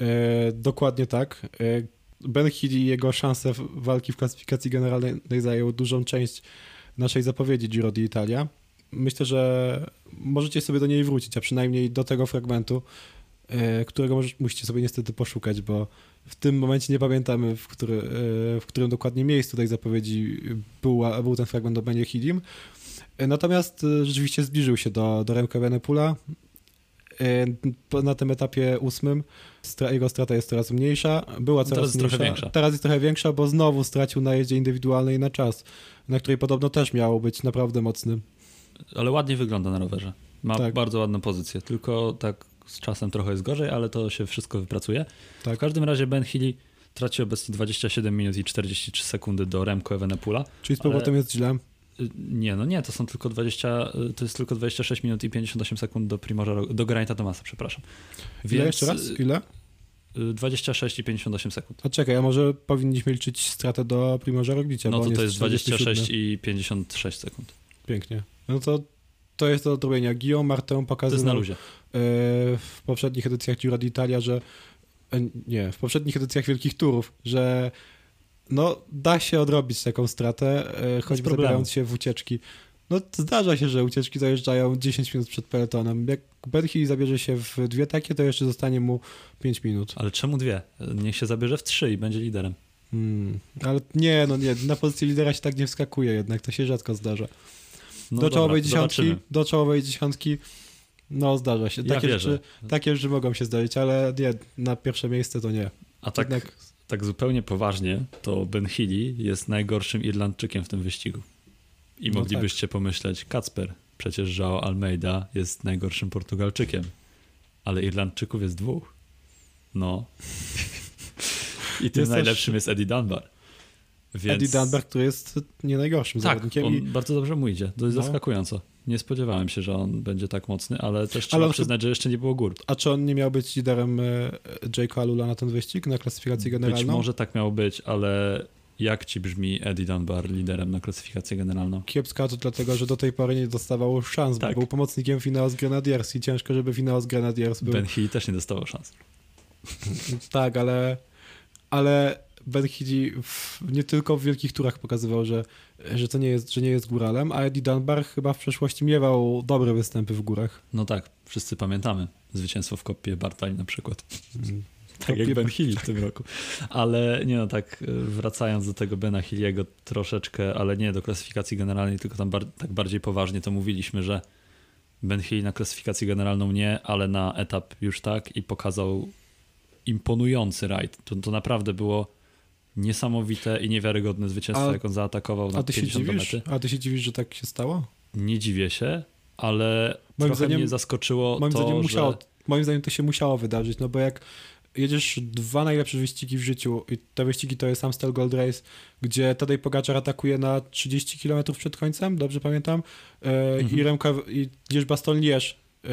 E, dokładnie tak. E, ben Healy i jego szanse walki w klasyfikacji generalnej zajął dużą część naszej zapowiedzi Giro d'Italia. Myślę, że możecie sobie do niej wrócić, a przynajmniej do tego fragmentu, e, którego musicie sobie niestety poszukać, bo w tym momencie nie pamiętamy, w, który, e, w którym dokładnie miejscu tej zapowiedzi był, był ten fragment o Benie Healim. E, Natomiast e, rzeczywiście zbliżył się do, do Remka Benepula. E, Na tym etapie ósmym jego strata jest coraz mniejsza, była coraz Teraz mniejsza. Teraz jest trochę większa, bo znowu stracił na jeździe indywidualnej na czas, na której podobno też miał być naprawdę mocny. Ale ładnie wygląda na rowerze. Ma Tak. bardzo ładną pozycję, tylko tak z czasem trochę jest gorzej, ale to się wszystko wypracuje. Tak. W każdym razie Ben Healy traci obecnie 27 minut i 43 sekundy do Remco Evenepoela. Czyli z powrotem jest źle. Y, Nie, no nie, to są tylko 20, y, to jest tylko 26 minut i 58 sekund do Primorza, do Geraint'a Thomasa, przepraszam. Ile jeszcze raz? y, Ile? y, 26 i 58 sekund. A czekaj, a może powinniśmy liczyć stratę do Primorza Roglicia, No to to jest 26 47. i 56 sekund. Pięknie. No to to jest do odrobienia. Guillaume Martin pokazywał luzie. e, w poprzednich edycjach Giro d'Italia, że e, nie, w poprzednich edycjach Wielkich Turów, że no da się odrobić taką stratę, e, choćby zabierając się w ucieczki. No zdarza się, że ucieczki zajeżdżają 10 minut przed peletonem. Jak Ben Hill zabierze się w dwie takie, to jeszcze zostanie mu 5 minut. Ale czemu dwie? Niech się zabierze w trzy i będzie liderem. Hmm, ale nie, no nie, na pozycji lidera się tak nie wskakuje jednak, to się rzadko zdarza. No do, czołowej dobra, dziesiątki, zobaczymy. do czołowej dziesiątki, no zdarza się. Ja Takie, wierzę. rzeczy, takie rzeczy mogą się zdarzyć, ale nie, na pierwsze miejsce to nie. A tak, Jednak tak zupełnie poważnie, to Ben Healy jest najgorszym Irlandczykiem w tym wyścigu. I No moglibyście pomyśleć, Kacper, przecież João Almeida jest najgorszym Portugalczykiem, ale Irlandczyków jest dwóch. No. <laughs> I tym najlepszym jest Eddie Dunbar. Więc... Eddie Dunbar, który jest nie najgorszym Tak, zawodnikiem. on i bardzo dobrze mu idzie. To jest No. zaskakująco. Nie spodziewałem się, że on będzie tak mocny, ale też trzeba Ale przyznać, że jeszcze nie było gór. A czy on nie miał być liderem e, Jake'a Alula na ten wyścig, na klasyfikację generalną? Być może tak miało być, ale jak ci brzmi Eddie Dunbar liderem na klasyfikację generalną? Kiepska to dlatego, że do tej pory nie dostawał szans, Tak. bo był pomocnikiem Fineos Grenadiers i ciężko, żeby Fineos Grenadiers był... Ben Healy też nie dostawał szans. Tak, ale, ale W, nie tylko w wielkich turach pokazywał, że, że to nie jest, że nie jest góralem, a Eddie Dunbar chyba w przeszłości miewał dobre występy w górach. No tak, wszyscy pamiętamy zwycięstwo w kopie Bartali na przykład. Mm. <laughs> Tak jak Ben Healy w tym roku. Ale nie no, tak wracając do tego Bena Healy'ego troszeczkę, ale nie do klasyfikacji generalnej, tylko tam bar tak bardziej poważnie to mówiliśmy, że Ben Healy na klasyfikację generalną nie, ale na etap już tak i pokazał imponujący rajd. To, to naprawdę było niesamowite i niewiarygodne zwycięstwo, A- jak on zaatakował na A ty się 50 do dziwisz? mety. A ty się dziwisz, że tak się stało? Nie dziwię się, ale Moim trochę zdaniem- mnie zaskoczyło Moim to, zdaniem że... musiało, moim zdaniem to się musiało wydarzyć, no bo jak jedziesz dwa najlepsze wyścigi w życiu i te wyścigi to jest Amstel Gold Race, gdzie Tadej Pogaczar atakuje na 30 km przed końcem, dobrze pamiętam, e, Mhm. i Remka, i Bastogne Liège, e,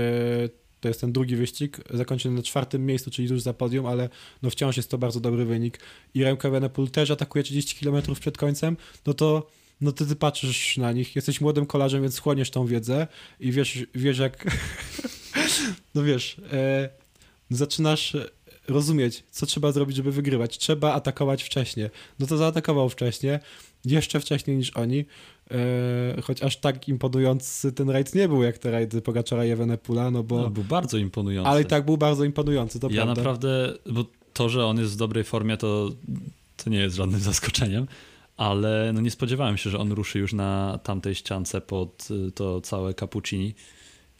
to jest ten drugi wyścig, zakończony na czwartym miejscu, czyli tuż za podium, ale no wciąż jest to bardzo dobry wynik. I Remka Benepul też atakuje 30 km przed końcem, no to no to ty patrzysz na nich, jesteś młodym kolarzem, więc chłoniesz tą wiedzę i wiesz, wiesz jak <laughs> no wiesz, e, zaczynasz rozumieć, co trzeba zrobić, żeby wygrywać. Trzeba atakować wcześniej. No to zaatakował wcześniej, jeszcze wcześniej niż oni, choć aż tak imponujący ten rajd nie był, jak te rajdy Pogaczara i Evenepula, no bo... No, był bardzo imponujący. ale i tak był bardzo imponujący, to ja prawda. naprawdę, bo to, że on jest w dobrej formie, to, to nie jest żadnym <laughs> zaskoczeniem, ale no nie spodziewałem się, że on ruszy już na tamtej ściance pod y, to całe Cappuccini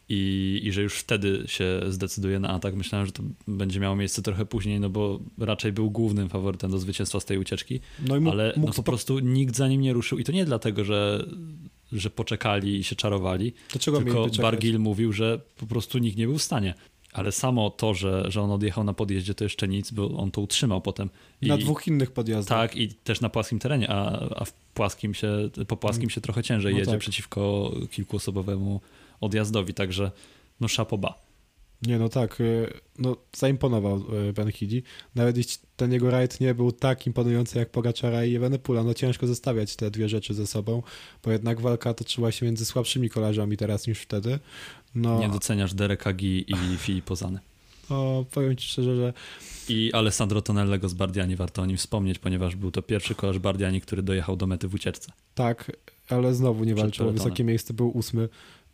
i, i że już wtedy się zdecyduje na atak. Myślałem, że to będzie miało miejsce trochę później, no bo raczej był głównym faworytem do zwycięstwa z tej ucieczki, No i mógł, ale mógł no po prostu nikt za nim nie ruszył i to nie dlatego, że że poczekali i się czarowali, Dlaczego tylko? Bargil mówił, że po prostu nikt nie był w stanie. Ale samo to, że, że on odjechał na podjeździe, to jeszcze nic, bo on to utrzymał potem. I, Na dwóch innych podjazdach. Tak, i też na płaskim terenie, a, a w płaskim się, po płaskim się trochę ciężej No jedzie tak. przeciwko kilkuosobowemu odjazdowi, także no szapoba. Nie, no tak, y, no zaimponował Ben Healy. Nawet jeśli ten jego rajd nie był tak imponujący jak Pogaczara i Evenepula, no ciężko zestawiać te dwie rzeczy ze sobą, bo jednak walka toczyła się między słabszymi kolarzami teraz niż wtedy. No, Nie doceniasz Dereka Gi i Filippo Zany. o, powiem ci szczerze, że I Alessandro Tonellego z Bardiani, warto o nim wspomnieć, ponieważ był to pierwszy kolarz Bardiani, który dojechał do mety w ucieczce. tak, ale znowu nie walczył o wysokie miejsce, był ósmy.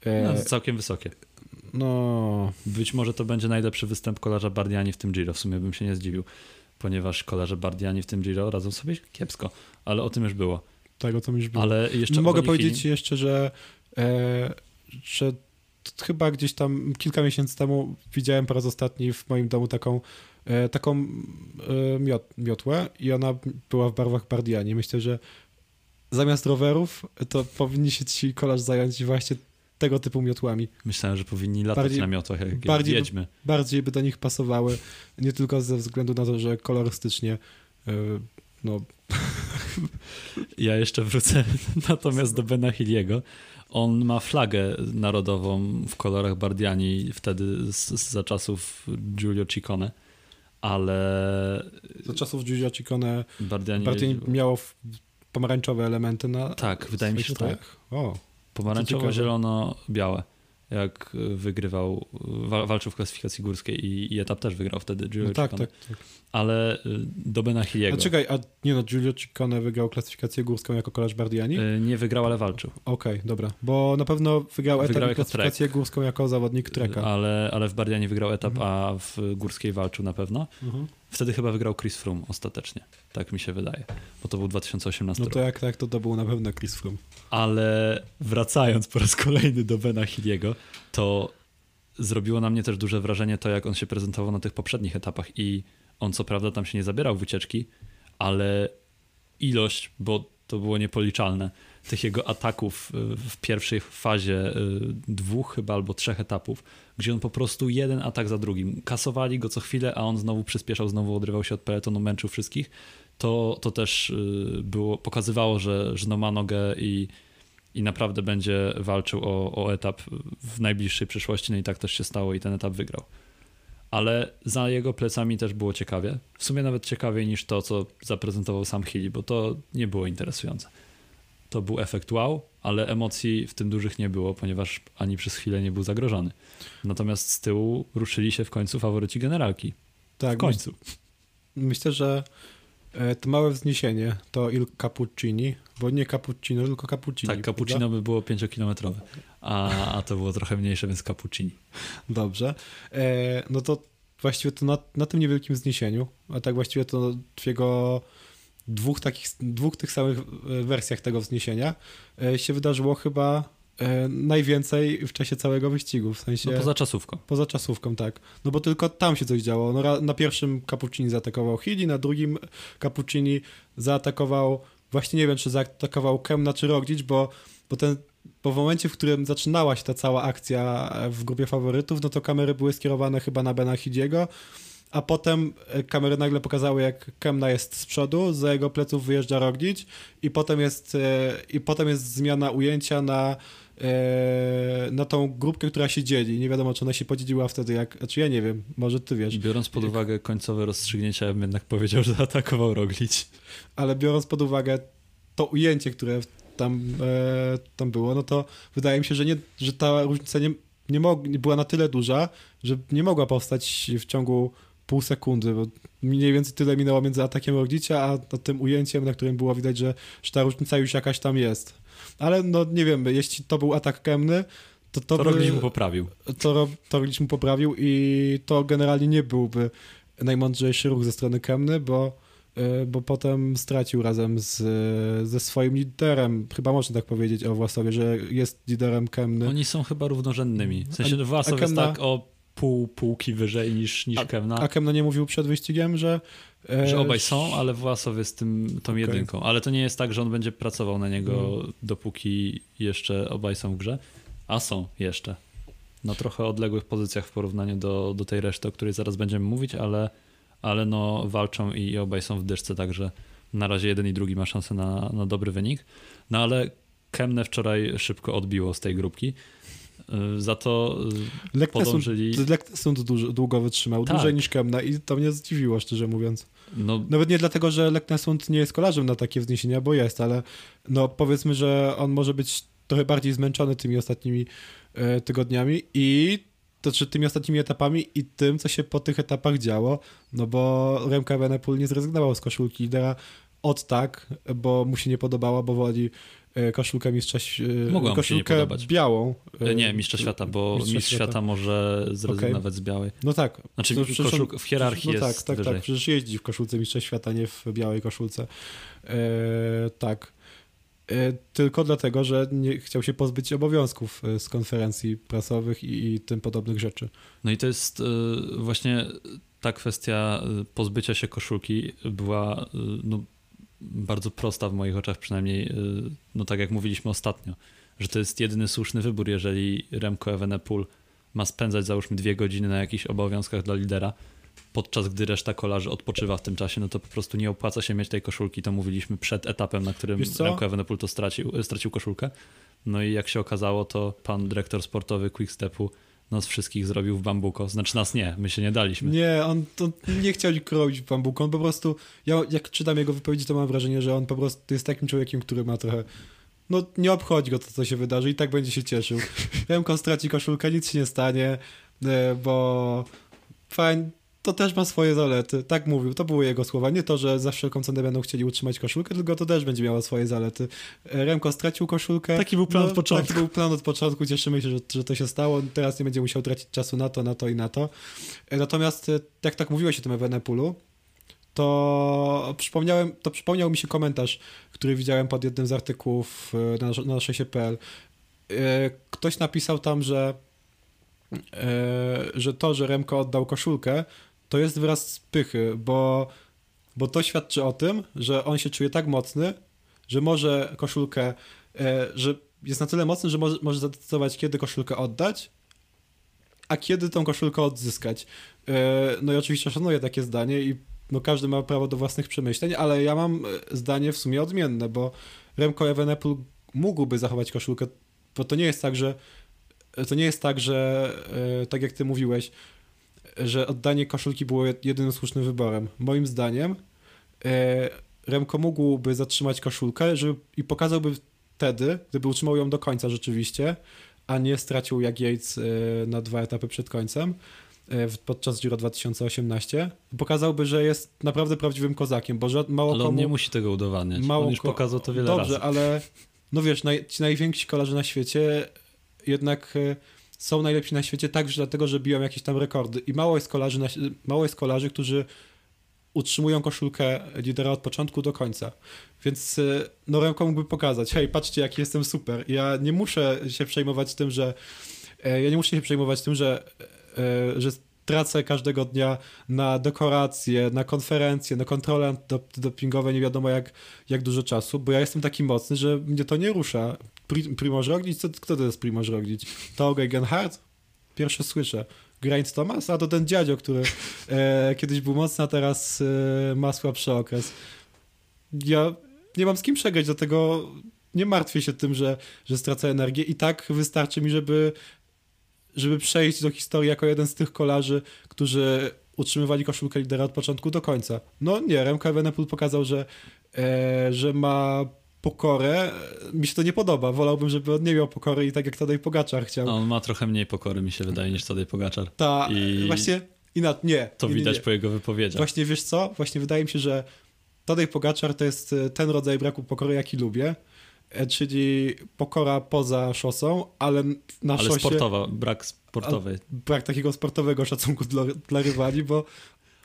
No, E, całkiem wysokie. no, Być może to będzie najlepszy występ kolarza Bardiani w tym Giro, w sumie bym się nie zdziwił, ponieważ kolarze Bardiani w tym Giro radzą sobie kiepsko, ale o tym już było. tego co mi już było. Ale jeszcze Mogę powiedzieć jeszcze, że, e, że chyba gdzieś tam kilka miesięcy temu widziałem po raz ostatni w moim domu taką, e, taką e, miot, miotłę i ona była w barwach Bardiani. Myślę, że zamiast rowerów to powinni się ci kolarz zająć właśnie tego typu miotłami. Myślałem, że powinni latać Bardziej- na miotłach jak bardziej- wiedźmy. Bardziej by do nich pasowały, nie tylko ze względu na to, że kolorystycznie e, no, Ja jeszcze wrócę <laughs> natomiast do Bena Hilliego. On ma flagę narodową w kolorach Bardiani wtedy z, z, za czasów Giulio Ciccone, ale za czasów Giulio Ciccone Bardiani... Bardziej miało pomarańczowe elementy na Tak, wydaje mi się, że tak. O, Pomarańczowo, ciekawe. zielono, białe. jak wygrywał, wa- walczył w klasyfikacji górskiej i, i etap też wygrał wtedy No tak, tak, tak. Ale y, do Bena Hilliego A czekaj, a nie no, Giulio Ciccone wygrał klasyfikację górską jako kolarz Bardiani? y, nie wygrał, ale walczył. Okej, dobra. Bo na pewno wygrał etap Wygrał jako klasyfikację górską jako zawodnik treka. Ale, ale w Bardianie wygrał etap, Mhm. a w górskiej walczył na pewno. Mhm. Wtedy chyba wygrał Chris Froome ostatecznie. Tak mi się wydaje, bo to był 2018 No rok. to jak tak, to to był na pewno Chris Froome. Ale wracając po raz kolejny do Bena Hilliego, to zrobiło na mnie też duże wrażenie to, jak on się prezentował na tych poprzednich etapach i on co prawda tam się nie zabierał wycieczki, ale ilość, bo to było niepoliczalne, tych jego ataków y, w pierwszej fazie y, dwóch chyba albo trzech etapów, gdzie on po prostu jeden atak za drugim, kasowali go co chwilę, a on znowu przyspieszał, znowu odrywał się od peletonu, męczył wszystkich, to, to też y, było, pokazywało, że, że no ma nogę i, i naprawdę będzie walczył o, o etap w najbliższej przyszłości, no i tak też się stało i ten etap wygrał. Ale za jego plecami też było ciekawie. W sumie nawet ciekawiej niż to, co zaprezentował sam Hilly, bo to nie było interesujące. To był efekt wow, ale emocji w tym dużych nie było, ponieważ ani przez chwilę nie był zagrożony. Natomiast z tyłu ruszyli się w końcu faworyci generalki. Tak, W końcu. Myślę, że e, to małe wzniesienie to Il Cappuccini, bo nie cappuccino, tylko cappuccini. Tak, cappuccino by było 5-kilometrowe, a, a to było trochę mniejsze, więc cappuccini. Dobrze. E, no to właściwie to na, na tym niewielkim wzniesieniu, a tak właściwie to w jego dwóch takich, dwóch tych samych e, wersjach tego wzniesienia e, się wydarzyło chyba e, najwięcej w czasie całego wyścigu, w sensie... No poza czasówką. Poza czasówką, tak. No bo tylko tam się coś działo. No, na pierwszym Cappuccini zaatakował Hilly, na drugim Cappuccini zaatakował, właśnie nie wiem, czy zaatakował Kemna czy Roglic, bo, bo ten bo w momencie, w którym zaczynała się ta cała akcja w grupie faworytów, no to kamery były skierowane chyba na Bena Hidiego, a potem e, kamery nagle pokazały, jak Kemna jest z przodu, za jego pleców wyjeżdża Roglic i potem jest, e, i potem jest zmiana ujęcia na, e, na tą grupkę, która się dzieli. Nie wiadomo, czy ona się podzieliła wtedy, jak, znaczy ja nie wiem, może ty wiesz, Biorąc pod uwagę końcowe rozstrzygnięcia, ja bym jednak powiedział, że <laughs> zaatakował Roglic. ale biorąc pod uwagę to ujęcie, które tam, e, tam było, no to wydaje mi się, że, nie, że ta różnica nie, nie, mog, nie była na tyle duża, że nie mogła powstać w ciągu pół sekundy, bo mniej więcej tyle minęło między atakiem Roglicia, a, a tym ujęciem, na którym było widać, że, że ta różnica już jakaś tam jest. Ale no nie wiem, jeśli to był atak Kemny, to to, To by, mu poprawił. to, to mu poprawił i to generalnie nie byłby najmądrzejszy ruch ze strony Kemny, bo, bo potem stracił razem z, ze swoim liderem, chyba można tak powiedzieć o Własowie, że jest liderem Kemny. Oni są chyba równorzędnymi. W sensie A- Własow a jest tak o pół półki wyżej niż, niż Kemna. A Kemna nie mówił przed wyścigiem, że... e, Że obaj są, ale Własow jest tym, tą Okej. jedynką. Ale to nie jest tak, że on będzie pracował na niego, Mhm. dopóki jeszcze obaj są w grze. A są jeszcze. Na trochę odległych pozycjach w porównaniu do, do tej reszty, o której zaraz będziemy mówić, ale, ale no walczą i obaj są w dyszce, także na razie jeden i drugi ma szansę na, na dobry wynik. No ale Kemne wczoraj szybko odbiło z tej grupki. Y, Za to y, Leknesund, podążyli. Leknesund dużo, długo wytrzymał, Tak. dłużej niż Kemna i to mnie zdziwiło, szczerze mówiąc. No, Nawet nie dlatego, że Leknesund nie jest kolarzem na takie wzniesienia, bo jest, ale no powiedzmy, że on może być trochę bardziej zmęczony tymi ostatnimi e, tygodniami i to czy tymi ostatnimi etapami i tym, co się po tych etapach działo, no bo Remka Evenepoel nie zrezygnował z koszulki lidera od tak, bo mu się nie podobała, bo woli e, koszulkę mistrza, e, Mogła koszulkę białą. e, nie, mistrza świata, bo mistrza mistrz świata, świata. może zrezygnować z białej. No tak. Znaczy przecież on- koszul, w hierarchii no jest tak, tak, wyżej. tak. Przecież jeździ w koszulce mistrza świata, nie w białej koszulce. Tak. E, tylko dlatego, że nie chciał się pozbyć obowiązków e, z konferencji prasowych i, i tym podobnych rzeczy. No i to jest y, właśnie ta kwestia pozbycia się koszulki była no, bardzo prosta w moich oczach, przynajmniej no tak jak mówiliśmy ostatnio, że to jest jedyny słuszny wybór, jeżeli Remco Evenepoel ma spędzać załóżmy dwie godziny na jakichś obowiązkach dla lidera, podczas gdy reszta kolarzy odpoczywa w tym czasie, no to po prostu nie opłaca się mieć tej koszulki, to mówiliśmy przed etapem, na którym? Remco Evenepoel to stracił, stracił koszulkę. No i jak się okazało, to pan dyrektor sportowy Quickstepu nas wszystkich zrobił w bambuko. Znaczy nas nie, my się nie daliśmy. Nie, on to nie chciał kroić w bambuku, on po prostu, ja jak czytam jego wypowiedzi, to mam wrażenie, że on po prostu jest takim człowiekiem, który ma trochę no nie obchodzi go to, co się wydarzy i tak będzie się cieszył. Remko straci koszulkę, nic się nie stanie, e, bo fajnie, to też ma swoje zalety. Tak mówił, to były jego słowa. Nie to, że za wszelką cenę będą chcieli utrzymać koszulkę, tylko to też będzie miało swoje zalety. Remko stracił koszulkę. Taki był plan no, od początku. Taki był plan od początku. Cieszymy się, że, że to się stało. Teraz nie będzie musiał tracić czasu na to, na to i na to. E, Natomiast e, jak tak mówiłeś o tym Evenepulu, to przypomniałem, to przypomniał mi się komentarz, który widziałem pod jednym z artykułów e, na, na naszej.pl. E, Ktoś napisał tam, że, że to, że Remko oddał koszulkę, to jest wyraz pychy, bo, bo to świadczy o tym, że on się czuje tak mocny, że może koszulkę, e, że jest na tyle mocny, że może, może zadecydować, kiedy koszulkę oddać, a kiedy tą koszulkę odzyskać. E, No i oczywiście szanuję takie zdanie i no każdy ma prawo do własnych przemyśleń, ale ja mam e, zdanie w sumie odmienne, bo Remco Evenepoel mógłby zachować koszulkę, bo to nie jest tak, że to nie jest tak, że tak jak ty mówiłeś, że oddanie koszulki było jedynym słusznym wyborem. Moim zdaniem e, Remko mógłby zatrzymać koszulkę żeby, i pokazałby wtedy, gdyby utrzymał ją do końca rzeczywiście, a nie stracił jak Yates e, na dwa etapy przed końcem e, podczas Giro 2018, pokazałby, że jest naprawdę prawdziwym kozakiem, bo mało Ale on komu... nie musi tego udowadniać. Mało on już pokazał to wiele Dobrze, razy. ale no wiesz, naj, ci najwięksi kolarze na świecie jednak są najlepsi na świecie także dlatego, że biją jakieś tam rekordy i mało jest kolarzy, mało jest kolarzy, którzy utrzymują koszulkę lidera od początku do końca. Więc e, no Remko mógłby pokazać, hej, patrzcie jaki jestem super. Ja nie muszę się przejmować tym, że e, ja nie muszę się przejmować tym, że, e, że tracę każdego dnia na dekoracje, na konferencje, na kontrole antydopingowe, nie wiadomo jak, jak dużo czasu, bo ja jestem taki mocny, że mnie to nie rusza. Pri, Primoz Roglic? Co, kto to jest Primoz Roglic? To Genhardt? Pierwsze słyszę. Grains Thomas? A to ten dziadzio, który e, kiedyś był mocny, a teraz e, ma słabszy okres. Ja nie mam z kim przegrać, dlatego nie martwię się tym, że, że stracę energię i tak wystarczy mi, żeby żeby przejść do historii jako jeden z tych kolarzy, którzy utrzymywali koszulkę lidera od początku do końca. No nie, Remco Evenepoel pokazał, że, e, że ma pokorę. Mi się to nie podoba. Wolałbym, żeby on nie miał pokory i tak jak Tadej Pogaczar chciał. No, on ma trochę mniej pokory, mi się wydaje, niż Tadej Pogaczar. Ta, I właśnie inaczej, nie. To nie, nie, widać nie. po jego wypowiedziach. Właśnie wiesz co? Właśnie wydaje mi się, że Tadej Pogaczar to jest e, ten rodzaj braku pokory, jaki lubię, czyli pokora poza szosą, ale na Ale szosie sportowa, brak sportowej. brak takiego sportowego szacunku dla, dla rywali, bo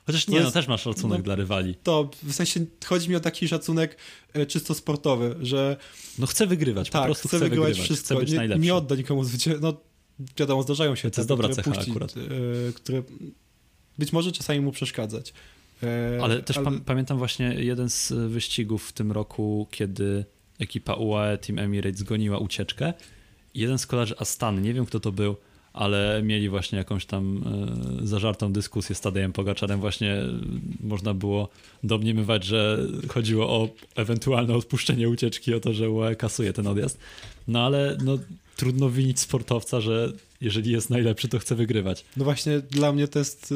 Chociaż nie, no też masz szacunek no- dla rywali. to w sensie chodzi mi o taki szacunek e, czysto sportowy, że No chce wygrywać, po tak, prostu chce wygrywać wszystko, chce być nie, najlepszy. nie odda nikomu zwycięstwa. No wiadomo, zdarzają się To jest etapy, dobra które cecha puści, akurat. e, które być może czasami mu przeszkadzać. E, Ale też pam- pamiętam właśnie jeden z wyścigów w tym roku, kiedy ekipa UAE Team Emirates goniła ucieczkę. Jeden z kolarzy Astany, nie wiem kto to był, ale mieli właśnie jakąś tam e, zażartą dyskusję z Tadejem Pogaczarem. Właśnie e, można było domniemywać, że chodziło o ewentualne odpuszczenie ucieczki, o to, że UAE kasuje ten odjazd. No ale no, trudno winić sportowca, że jeżeli jest najlepszy, to chce wygrywać. No właśnie dla mnie to jest...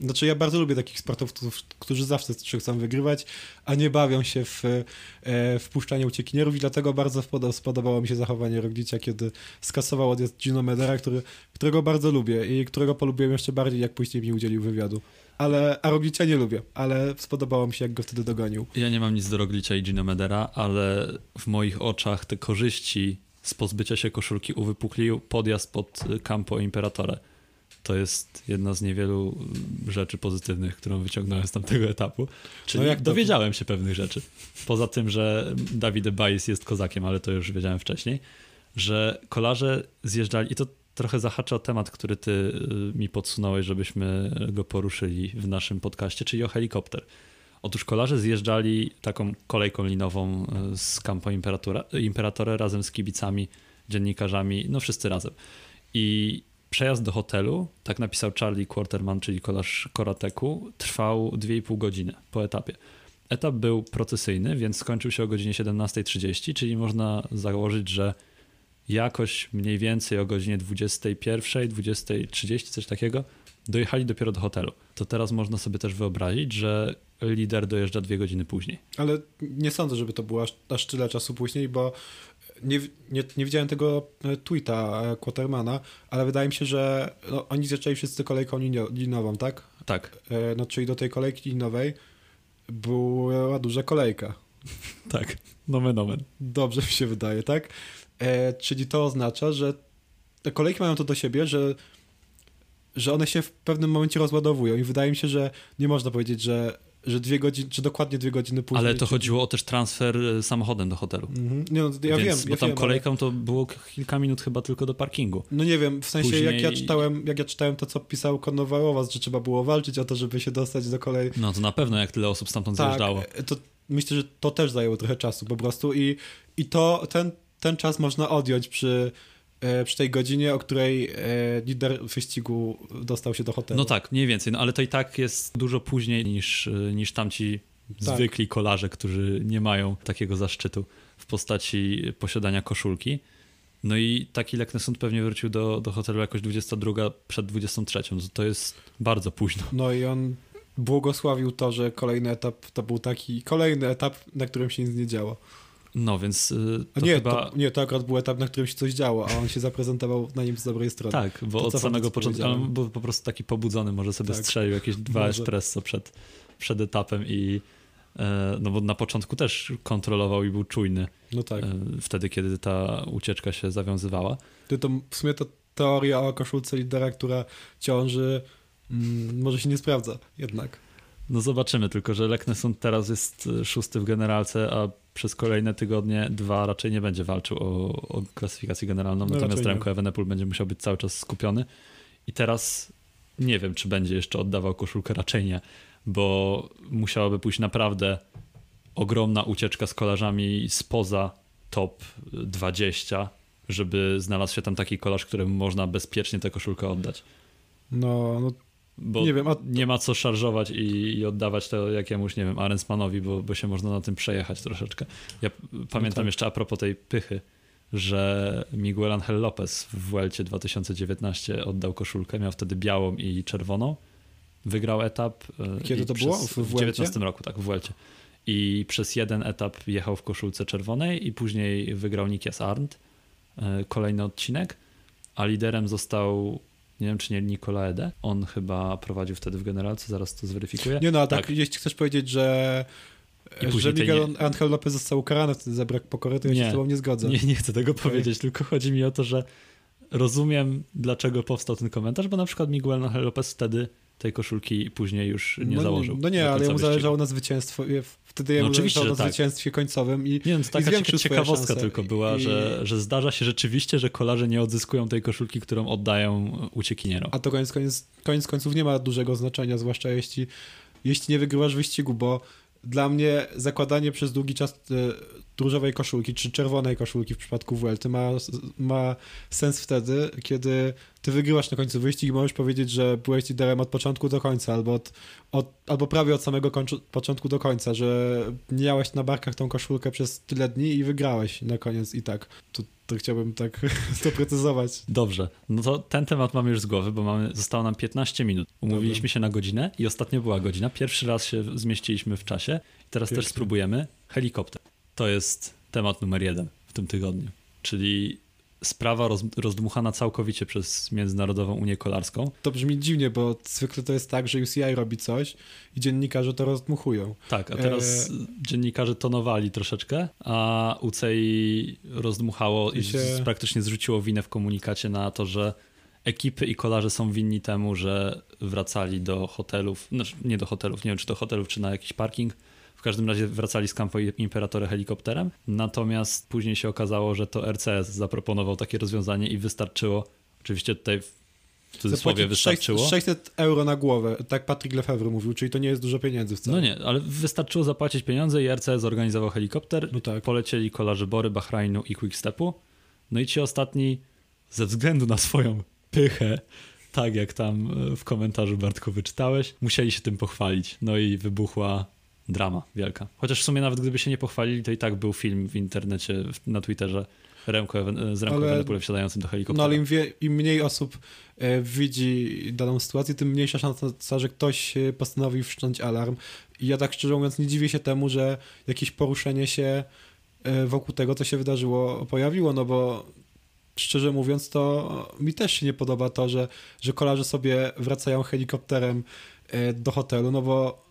Znaczy ja bardzo lubię takich sportowców, którzy zawsze chcą wygrywać, a nie bawią się w, e, w puszczanie uciekinierów i dlatego bardzo spodo- spodobało mi się zachowanie Roglicia, kiedy skasował odjazd Gino Medera, który, którego bardzo lubię i którego polubiłem jeszcze bardziej, jak później mi udzielił wywiadu. Ale, a Roglicia nie lubię, ale spodobało mi się, jak go wtedy dogonił. Ja nie mam nic do Roglicia i Gino Medera, ale w moich oczach te korzyści z pozbycia się koszulki uwypuklił podjazd pod Campo Imperatore. To jest jedna z niewielu mm, rzeczy pozytywnych, którą wyciągnąłem z tamtego etapu. Czyli No jak to- dowiedziałem się pewnych rzeczy. Poza tym, że Dawid Bajs jest kozakiem, ale to już wiedziałem wcześniej, że kolarze zjeżdżali, i to trochę zahacza o temat, który ty y, mi podsunąłeś, żebyśmy go poruszyli w naszym podcaście, czyli o helikopter. Otóż kolarze zjeżdżali taką kolejką linową y, z Campo Imperatura, Imperatore razem z kibicami, dziennikarzami, no wszyscy razem. I przejazd do hotelu, tak napisał Charlie Quarterman, czyli kolarz Korateku, trwał 2,5 godziny po etapie. Etap był procesyjny, więc skończył się o godzinie 17.30, czyli można założyć, że jakoś mniej więcej o godzinie 21, 20.30, coś takiego, dojechali dopiero do hotelu. To teraz można sobie też wyobrazić, że lider dojeżdża dwie godziny później. Ale nie sądzę, żeby to było aż, aż tyle czasu później, bo nie, nie, nie widziałem tego e, tweeta e, Quatermana, ale wydaje mi się, że no, oni zaczęli wszyscy kolejką linową, tak? Tak, E, No, czyli do tej kolejki linowej była duża kolejka. <laughs> tak. Nomen omen. Dobrze mi się wydaje, tak? E, czyli to oznacza, że te kolejki mają to do siebie, że, że one się w pewnym momencie rozładowują i wydaje mi się, że nie można powiedzieć, że, że dwie godziny, czy dokładnie dwie godziny później. Ale to chodziło o też transfer e, samochodem do hotelu. Mhm. Nie, no, ja Więc, wiem, bo ja tam wiem, kolejką to było kilka minut chyba tylko do parkingu. Ale... No nie wiem, w sensie jak ja Później- czytałem, jak ja czytałem to, co pisał Konowałowas, że trzeba było walczyć o to, żeby się dostać do kolei. No to na pewno, jak tyle osób stamtąd zjeżdżało. Tak, to myślę, że to też zajęło trochę czasu po prostu i, i to, ten, ten czas można odjąć przy, e, przy tej godzinie, o której e, lider wyścigu dostał się do hotelu. No tak, mniej więcej, no ale to i tak jest dużo później niż, y, niż tamci Tak. zwykli kolarze, którzy nie mają takiego zaszczytu w postaci posiadania koszulki. No i taki Leknesund pewnie wrócił do, do hotelu jakoś 22 przed 23. No to jest bardzo późno. No i on błogosławił to, że kolejny etap to był taki kolejny etap, na którym się nic nie działo. No więc y, to nie, chyba... to, nie, to akurat był etap, na którym się coś działo, a on się zaprezentował na nim z dobrej strony. Tak, bo To od samego początku on był po prostu taki pobudzony, może sobie Tak. strzelił jakieś dwa Może. espresso przed, przed etapem i e, no bo na początku też kontrolował i był czujny No tak. e, wtedy, kiedy ta ucieczka się zawiązywała. To, to w sumie to teoria o koszulce lidera, która ciąży, mm, może się nie sprawdza jednak. No zobaczymy, tylko że Leknesund teraz jest e, szósty w generalce, a przez kolejne tygodnie dwa raczej nie będzie walczył o, o klasyfikację generalną, No natomiast. Remco Evenepoel będzie musiał być cały czas skupiony i teraz nie wiem, czy będzie jeszcze oddawał koszulkę, raczej nie, bo musiałaby pójść naprawdę ogromna ucieczka z kolarzami spoza top 20, żeby znalazł się tam taki kolarz, któremu można bezpiecznie tę koszulkę oddać. No, no Bo Nie wiem, a- nie ma co szarżować i, i oddawać to jakiemuś, nie wiem, Arensmanowi, bo, bo się można na tym przejechać troszeczkę. Ja pamiętam tak. jeszcze a propos tej pychy, że Miguel Angel Lopez w Vuelcie 2019 oddał koszulkę, miał wtedy białą i czerwoną. Wygrał etap. e, Kiedy to było? W W Vuelcie? 19 roku, tak, w Vuelcie. I przez jeden etap jechał w koszulce czerwonej i później wygrał Nikias Arndt, e, kolejny odcinek, a liderem został nie wiem, czy nie Nicola Ede. On chyba prowadził wtedy w generalce, zaraz to zweryfikuję. Nie no, a tak, Tak. jeśli chcesz powiedzieć, że, I że Miguel nie- Angel Lopez został ukarany wtedy za brak pokory, to ja się z tobą nie zgodzę. Nie, nie chcę tego powiedzieć, tylko chodzi mi o to, że rozumiem, dlaczego powstał ten komentarz, bo na przykład Miguel Angel Lopez wtedy tej koszulki później już nie no, założył. No nie, ale jemu wyścigu. zależało na zwycięstwo. Wtedy jemu oczywiście, zależało na tak. zwycięstwie końcowym i Nie wiem, to taka cieka- ciekawostka tylko była, I- że, że zdarza się rzeczywiście, że kolarze nie odzyskują tej koszulki, którą oddają uciekinierom. A to koniec, koniec, koniec końców nie ma dużego znaczenia, zwłaszcza jeśli, jeśli nie wygrywasz wyścigu, bo dla mnie zakładanie przez długi czas e, różowej koszulki czy czerwonej koszulki w przypadku Vuelty ma, ma sens wtedy, kiedy ty wygrywasz na końcu wyścig i możesz powiedzieć, że byłeś liderem od początku do końca, albo, od, od, albo prawie od samego początku do końca, że miałeś na barkach tą koszulkę przez tyle dni i wygrałeś na koniec i tak. To, to chciałbym tak <laughs> doprecyzować. Dobrze, no to ten temat mamy już z głowy, bo mamy, zostało nam 15 minut. Umówiliśmy się na godzinę i ostatnio była godzina. Pierwszy raz się zmieściliśmy w czasie. I teraz Pięknie. też spróbujemy. Helikopter. To jest temat numer jeden w tym tygodniu. Czyli sprawa roz, rozdmuchana całkowicie przez Międzynarodową Unię Kolarską. To brzmi dziwnie, bo zwykle to jest tak, że UCI robi coś i dziennikarze to rozdmuchują. Tak, a teraz dziennikarze tonowali troszeczkę, a UCI rozdmuchało i I się- z, praktycznie zrzuciło winę w komunikacie na to, że ekipy i kolarze są winni temu, że wracali do hotelów, znaczy nie do hotelów, nie wiem czy do hotelów, czy na jakiś parking. W każdym razie wracali z Campo Imperatore helikopterem. Natomiast później się okazało, że to RCS zaproponował takie rozwiązanie i wystarczyło, oczywiście tutaj w cudzysłowie wystarczyło. 600 600 euro na głowę, tak Patrick Lefebvre mówił, czyli to nie jest dużo pieniędzy wcale. No nie, ale wystarczyło zapłacić pieniądze i RCS zorganizował helikopter. No tak. Polecieli kolarze Bory, Bahrainu i Quickstepu. No i ci ostatni, ze względu na swoją pychę, tak jak tam w komentarzu Bartku wyczytałeś, musieli się tym pochwalić. No i wybuchła drama wielka. Chociaż w sumie nawet gdyby się nie pochwalili, to i tak był film w internecie, na Twitterze Remko, z Remko ale, Ewenepoelem wsiadającym do helikoptera. No ale im, wie, im mniej osób e, widzi daną sytuację, tym mniejsza szansa, że ktoś e, postanowi wszcząć alarm. I ja tak szczerze mówiąc nie dziwię się temu, że jakieś poruszenie się e, wokół tego, co się wydarzyło, pojawiło, no bo szczerze mówiąc, to mi też się nie podoba to, że, że kolarze sobie wracają helikopterem e, do hotelu, no bo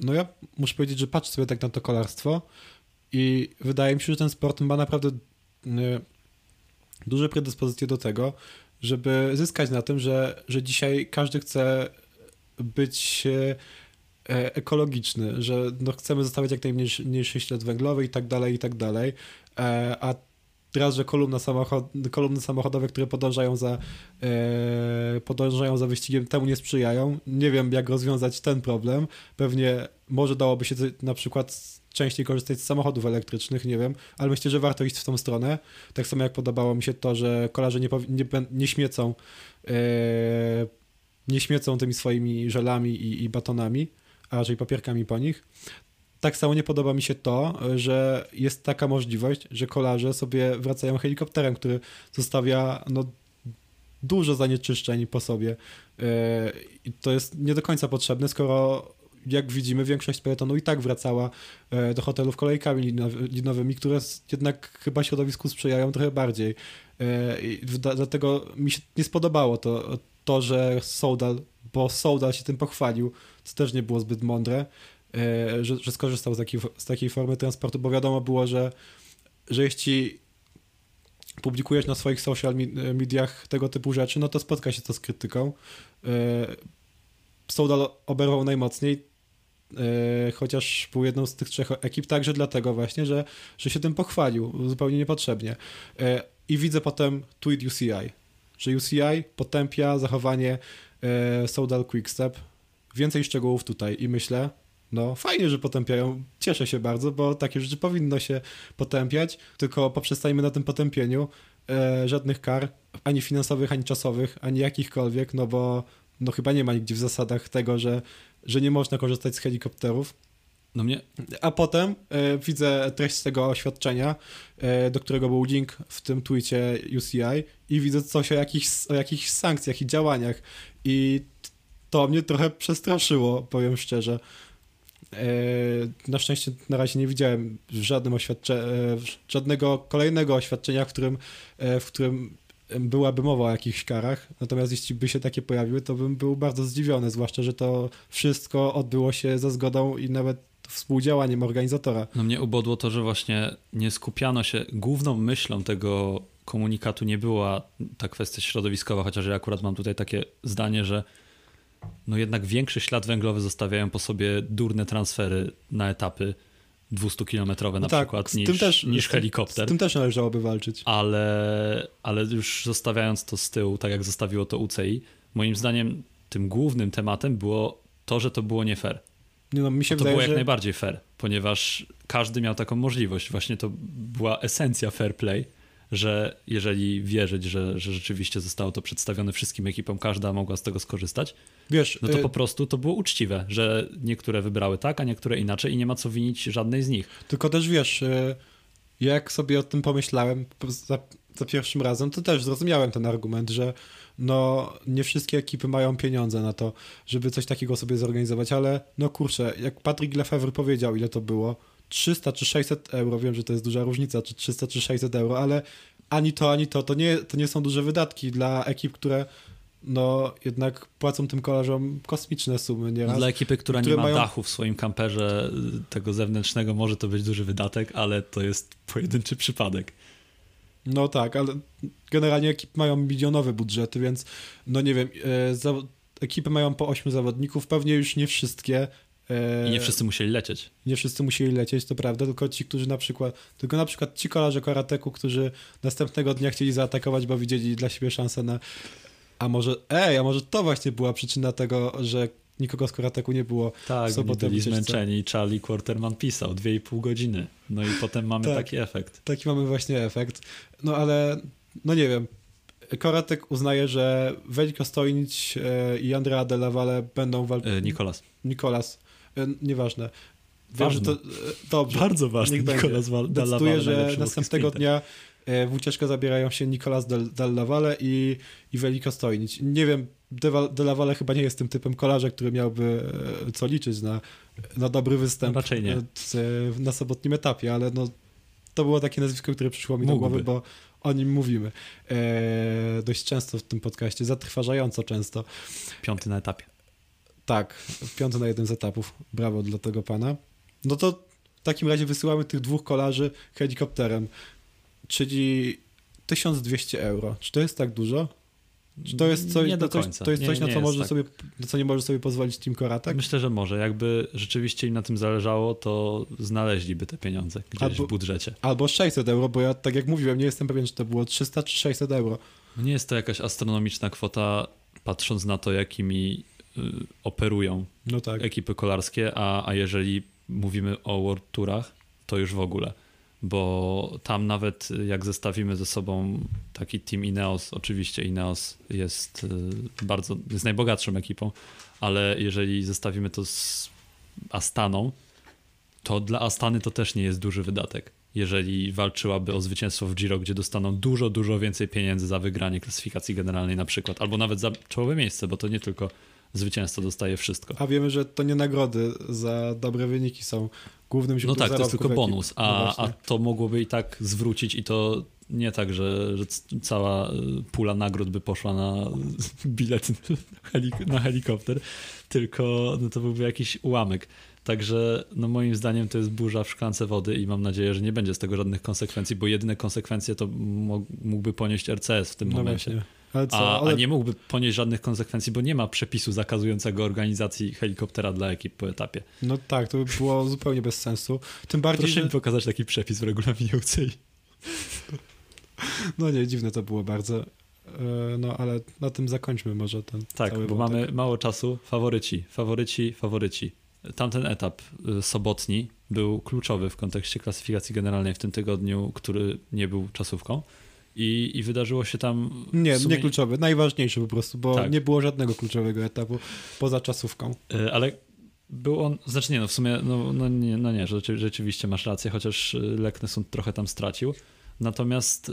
no ja muszę powiedzieć, że patrzę sobie tak na to kolarstwo i wydaje mi się, że ten sport ma naprawdę e, duże predyspozycje do tego, żeby zyskać na tym, że, że dzisiaj każdy chce być ekologiczny, że no chcemy zostawiać jak najmniejszy ślad węglowy i tak dalej, i tak dalej, a raz, że kolumna samochod, kolumny samochodowe, które podążają za, e, podążają za wyścigiem, temu nie sprzyjają. Nie wiem, jak rozwiązać ten problem. Pewnie może dałoby się na przykład częściej korzystać z samochodów elektrycznych, nie wiem, ale myślę, że warto iść w tą stronę. Tak samo jak podobało mi się to, że kolarze nie, nie, nie śmiecą e, nie śmiecą tymi swoimi żelami i, i batonami, a raczej papierkami po nich. Tak samo nie podoba mi się to, że jest taka możliwość, że kolarze sobie wracają helikopterem, który zostawia no, dużo zanieczyszczeń po sobie. E, I to jest nie do końca potrzebne, skoro jak widzimy, większość peletonu i tak wracała e, do hotelów kolejkami linowymi, które jednak chyba środowisku sprzyjają trochę bardziej. E, dlatego mi się nie spodobało to, to że Soudal, bo Soudal się tym pochwalił, co też nie było zbyt mądre, że, że skorzystał z takiej, z takiej formy transportu, bo wiadomo było, że, że jeśli publikujesz na swoich social mediach tego typu rzeczy, no to spotka się to z krytyką. E, Soudal oberwał najmocniej, e, chociaż był jedną z tych trzech ekip, także dlatego właśnie, że, że się tym pochwalił zupełnie niepotrzebnie. I widzę potem tweet UCI, że UCI potępia zachowanie Soudal Quickstep. Więcej szczegółów tutaj i myślę, no, fajnie, że potępiają. Cieszę się bardzo, bo takie rzeczy powinno się potępiać, tylko poprzestajmy na tym potępieniu. E, żadnych kar, ani finansowych, ani czasowych, ani jakichkolwiek, no bo no chyba nie ma nigdzie w zasadach tego, że, że nie można korzystać z helikopterów. No mnie... A potem e, widzę treść tego oświadczenia, e, do którego był link w tym tweetie UCI i widzę coś o jakichś, o jakichś sankcjach i działaniach i to mnie trochę przestraszyło, powiem szczerze. E, na szczęście na razie nie widziałem żadnym oświadcze, e, żadnego kolejnego oświadczenia, w którym, e, w którym byłaby mowa o jakichś karach. Natomiast jeśli by się takie pojawiły, to bym był bardzo zdziwiony, zwłaszcza, że to wszystko odbyło się za zgodą i nawet współdziałaniem organizatora. No mnie ubodło to, że właśnie nie skupiano się, główną myślą tego komunikatu nie była ta kwestia środowiskowa, chociaż ja akurat mam tutaj takie zdanie, że no jednak większy ślad węglowy zostawiają po sobie durne transfery na etapy 200-kilometrowe na no tak, przykład niż, też, niż helikopter. Z tym też należałoby walczyć. Ale, ale już zostawiając to z tyłu, tak jak zostawiło to UCI, moim zdaniem tym głównym tematem było to, że to było nie fair. No, mi się to wydaje, było jak że... najbardziej fair, ponieważ każdy miał taką możliwość. Właśnie to była esencja fair play że jeżeli wierzyć, że, że rzeczywiście zostało to przedstawione wszystkim ekipom, każda mogła z tego skorzystać, Wiesz, no to y po prostu to było uczciwe, że niektóre wybrały tak, a niektóre inaczej i nie ma co winić żadnej z nich. Tylko też wiesz, y, jak sobie o tym pomyślałem za, za pierwszym razem, to też zrozumiałem ten argument, że no nie wszystkie ekipy mają pieniądze na to, żeby coś takiego sobie zorganizować, ale no kurczę, jak Patrick Lefebvre powiedział, ile to było, 300 czy 600 euro, wiem, że to jest duża różnica, czy 300 czy 600 euro, ale ani to, ani to, to nie, to nie są duże wydatki dla ekip, które no jednak płacą tym kolarzom kosmiczne sumy nieraz. Dla ekipy, która nie ma mają... dachu w swoim kamperze tego zewnętrznego może to być duży wydatek, ale to jest pojedynczy przypadek. No tak, ale generalnie ekipy mają milionowe budżety, więc no nie wiem, e, ekipy mają po 8 zawodników, pewnie już nie wszystkie i nie wszyscy musieli lecieć. Nie wszyscy musieli lecieć, to prawda, tylko ci, którzy na przykład, tylko na przykład ci kolarze karateku, którzy następnego dnia chcieli zaatakować, bo widzieli dla siebie szansę na a może, ej, a może to właśnie była przyczyna tego, że nikogo z karateku nie było tak, w sobotę. byli zmęczeni. Charlie Quarterman pisał 2,5 godziny. No i potem mamy tak, taki efekt. Taki mamy właśnie efekt. No ale, no nie wiem, Koratek uznaje, że Veliko Stojnic e, i Andrea de la Valle będą walczyć. E, Nikolas. Nikolas E, nieważne. Wiem, że to, e, dobrze. Bardzo ważny Niech Dalla Decyduję, że następnego dnia e, w ucieczkę zabierają się Nicolas Del, Della Valle i, i Veliko Stojnic. Nie wiem, De, Val- Della Valle chyba nie jest tym typem kolarza, który miałby e, co liczyć na, na dobry występ raczej nie. e, na sobotnim etapie, ale no, to było takie nazwisko, które przyszło mi do Mógłby. głowy, bo o nim mówimy e, dość często w tym podcaście, zatrważająco często. Piąty na etapie. Tak, piąty na jeden z etapów. Brawo dla tego pana. No to w takim razie wysyłamy tych dwóch kolarzy helikopterem, czyli 1200 euro. Czy to jest tak dużo? Czy to jest coś, nie do coś, końca. to jest Nie- coś na nie co, jest może tak. sobie, na co nie może sobie pozwolić Team Koratek? Myślę, że może. Jakby rzeczywiście im na tym zależało, to znaleźliby te pieniądze gdzieś Albo- w budżecie. Albo 600 euro, bo ja tak jak mówiłem, nie jestem pewien, czy to było 300 czy 600 euro. No Nie jest to jakaś astronomiczna kwota, patrząc na to, jakimi operują No tak. ekipy kolarskie, a, a jeżeli mówimy o World Tourach, to już w ogóle. Bo tam nawet jak zestawimy ze sobą taki team Ineos, oczywiście Ineos jest y, bardzo, jest najbogatszą ekipą, ale jeżeli zestawimy to z Astaną, to dla Astany to też nie jest duży wydatek. Jeżeli walczyłaby o zwycięstwo w Giro, gdzie dostaną dużo, dużo więcej pieniędzy za wygranie klasyfikacji generalnej na przykład, albo nawet za czołowe miejsce, bo to nie tylko zwycięzca dostaje wszystko. A wiemy, że to nie nagrody za dobre wyniki są głównym No źródłem tak, to jest tylko bonus, No a, właśnie. a to mogłoby i tak zwrócić i to nie tak, że, że cała y, pula nagród by poszła na <laughs> bilet na helikopter, tylko no to byłby jakiś ułamek. Także no moim zdaniem to jest burza w szklance wody i mam nadzieję, że nie będzie z tego żadnych konsekwencji, bo jedyne konsekwencje to mógłby ponieść RCS w tym No momencie. właśnie. A, ale a nie mógłby ponieść żadnych konsekwencji, bo nie ma przepisu zakazującego organizacji helikoptera dla ekip po etapie. No tak, to by było zupełnie bez sensu. Tym bardziej, Proszę że... mi pokazać taki przepis w regulaminie UCI. No nie, dziwne to było bardzo. E, No ale na tym zakończmy może ten Tak, bo wątek. mamy mało czasu. Faworyci, faworyci, faworyci. Tamten etap y, sobotni był kluczowy w kontekście klasyfikacji generalnej w tym tygodniu, który nie był czasówką. I, i wydarzyło się tam. Nie, sumie- nie kluczowy, najważniejszy po prostu, bo Tak. nie było żadnego kluczowego etapu poza czasówką. Y, Ale był on. Znaczy nie, no w sumie, no, no nie, no nie rzeczy, rzeczywiście masz rację, chociaż y, Leknesund trochę tam stracił. Natomiast y,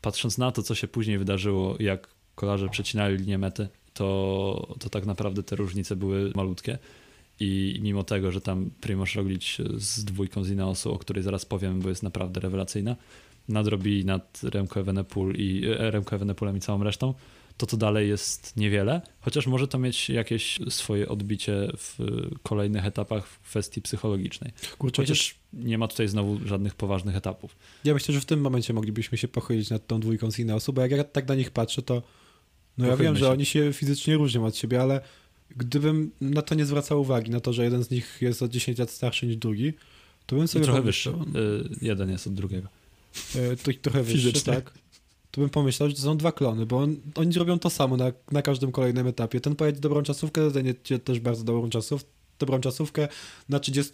patrząc na to, co się później wydarzyło, jak kolarze przecinali linię mety, to, to tak naprawdę te różnice były malutkie. I mimo tego, że tam Primoz Roglic z dwójką z Ineosu, o której zaraz powiem, bo jest naprawdę rewelacyjna, nadrobili nad Remco Evenepoel i e, Remco Evenepoelem i całą resztą, to to dalej jest niewiele, chociaż może to mieć jakieś swoje odbicie w kolejnych etapach w kwestii psychologicznej. Kurczę, Chociaż nie ma tutaj znowu żadnych poważnych etapów. ja myślę, że w tym momencie moglibyśmy się pochylić nad tą dwójką z Ineosu, bo jak ja tak na nich patrzę, to no ja wiem, że się. oni się fizycznie różnią od siebie, ale gdybym na to nie zwracał uwagi, na to, że jeden z nich jest o 10 lat starszy niż drugi, to bym I sobie trochę wyższy. pomyślał, Y, Jeden jest od drugiego. E, to, trochę wyższy, Fizycznie. tak. To bym pomyślał, że to są dwa klony, bo on, oni robią to samo na, na każdym kolejnym etapie. Ten pojedzie dobrą czasówkę, ten jedzie też bardzo dobrą czasów, dobrą czasówkę na 30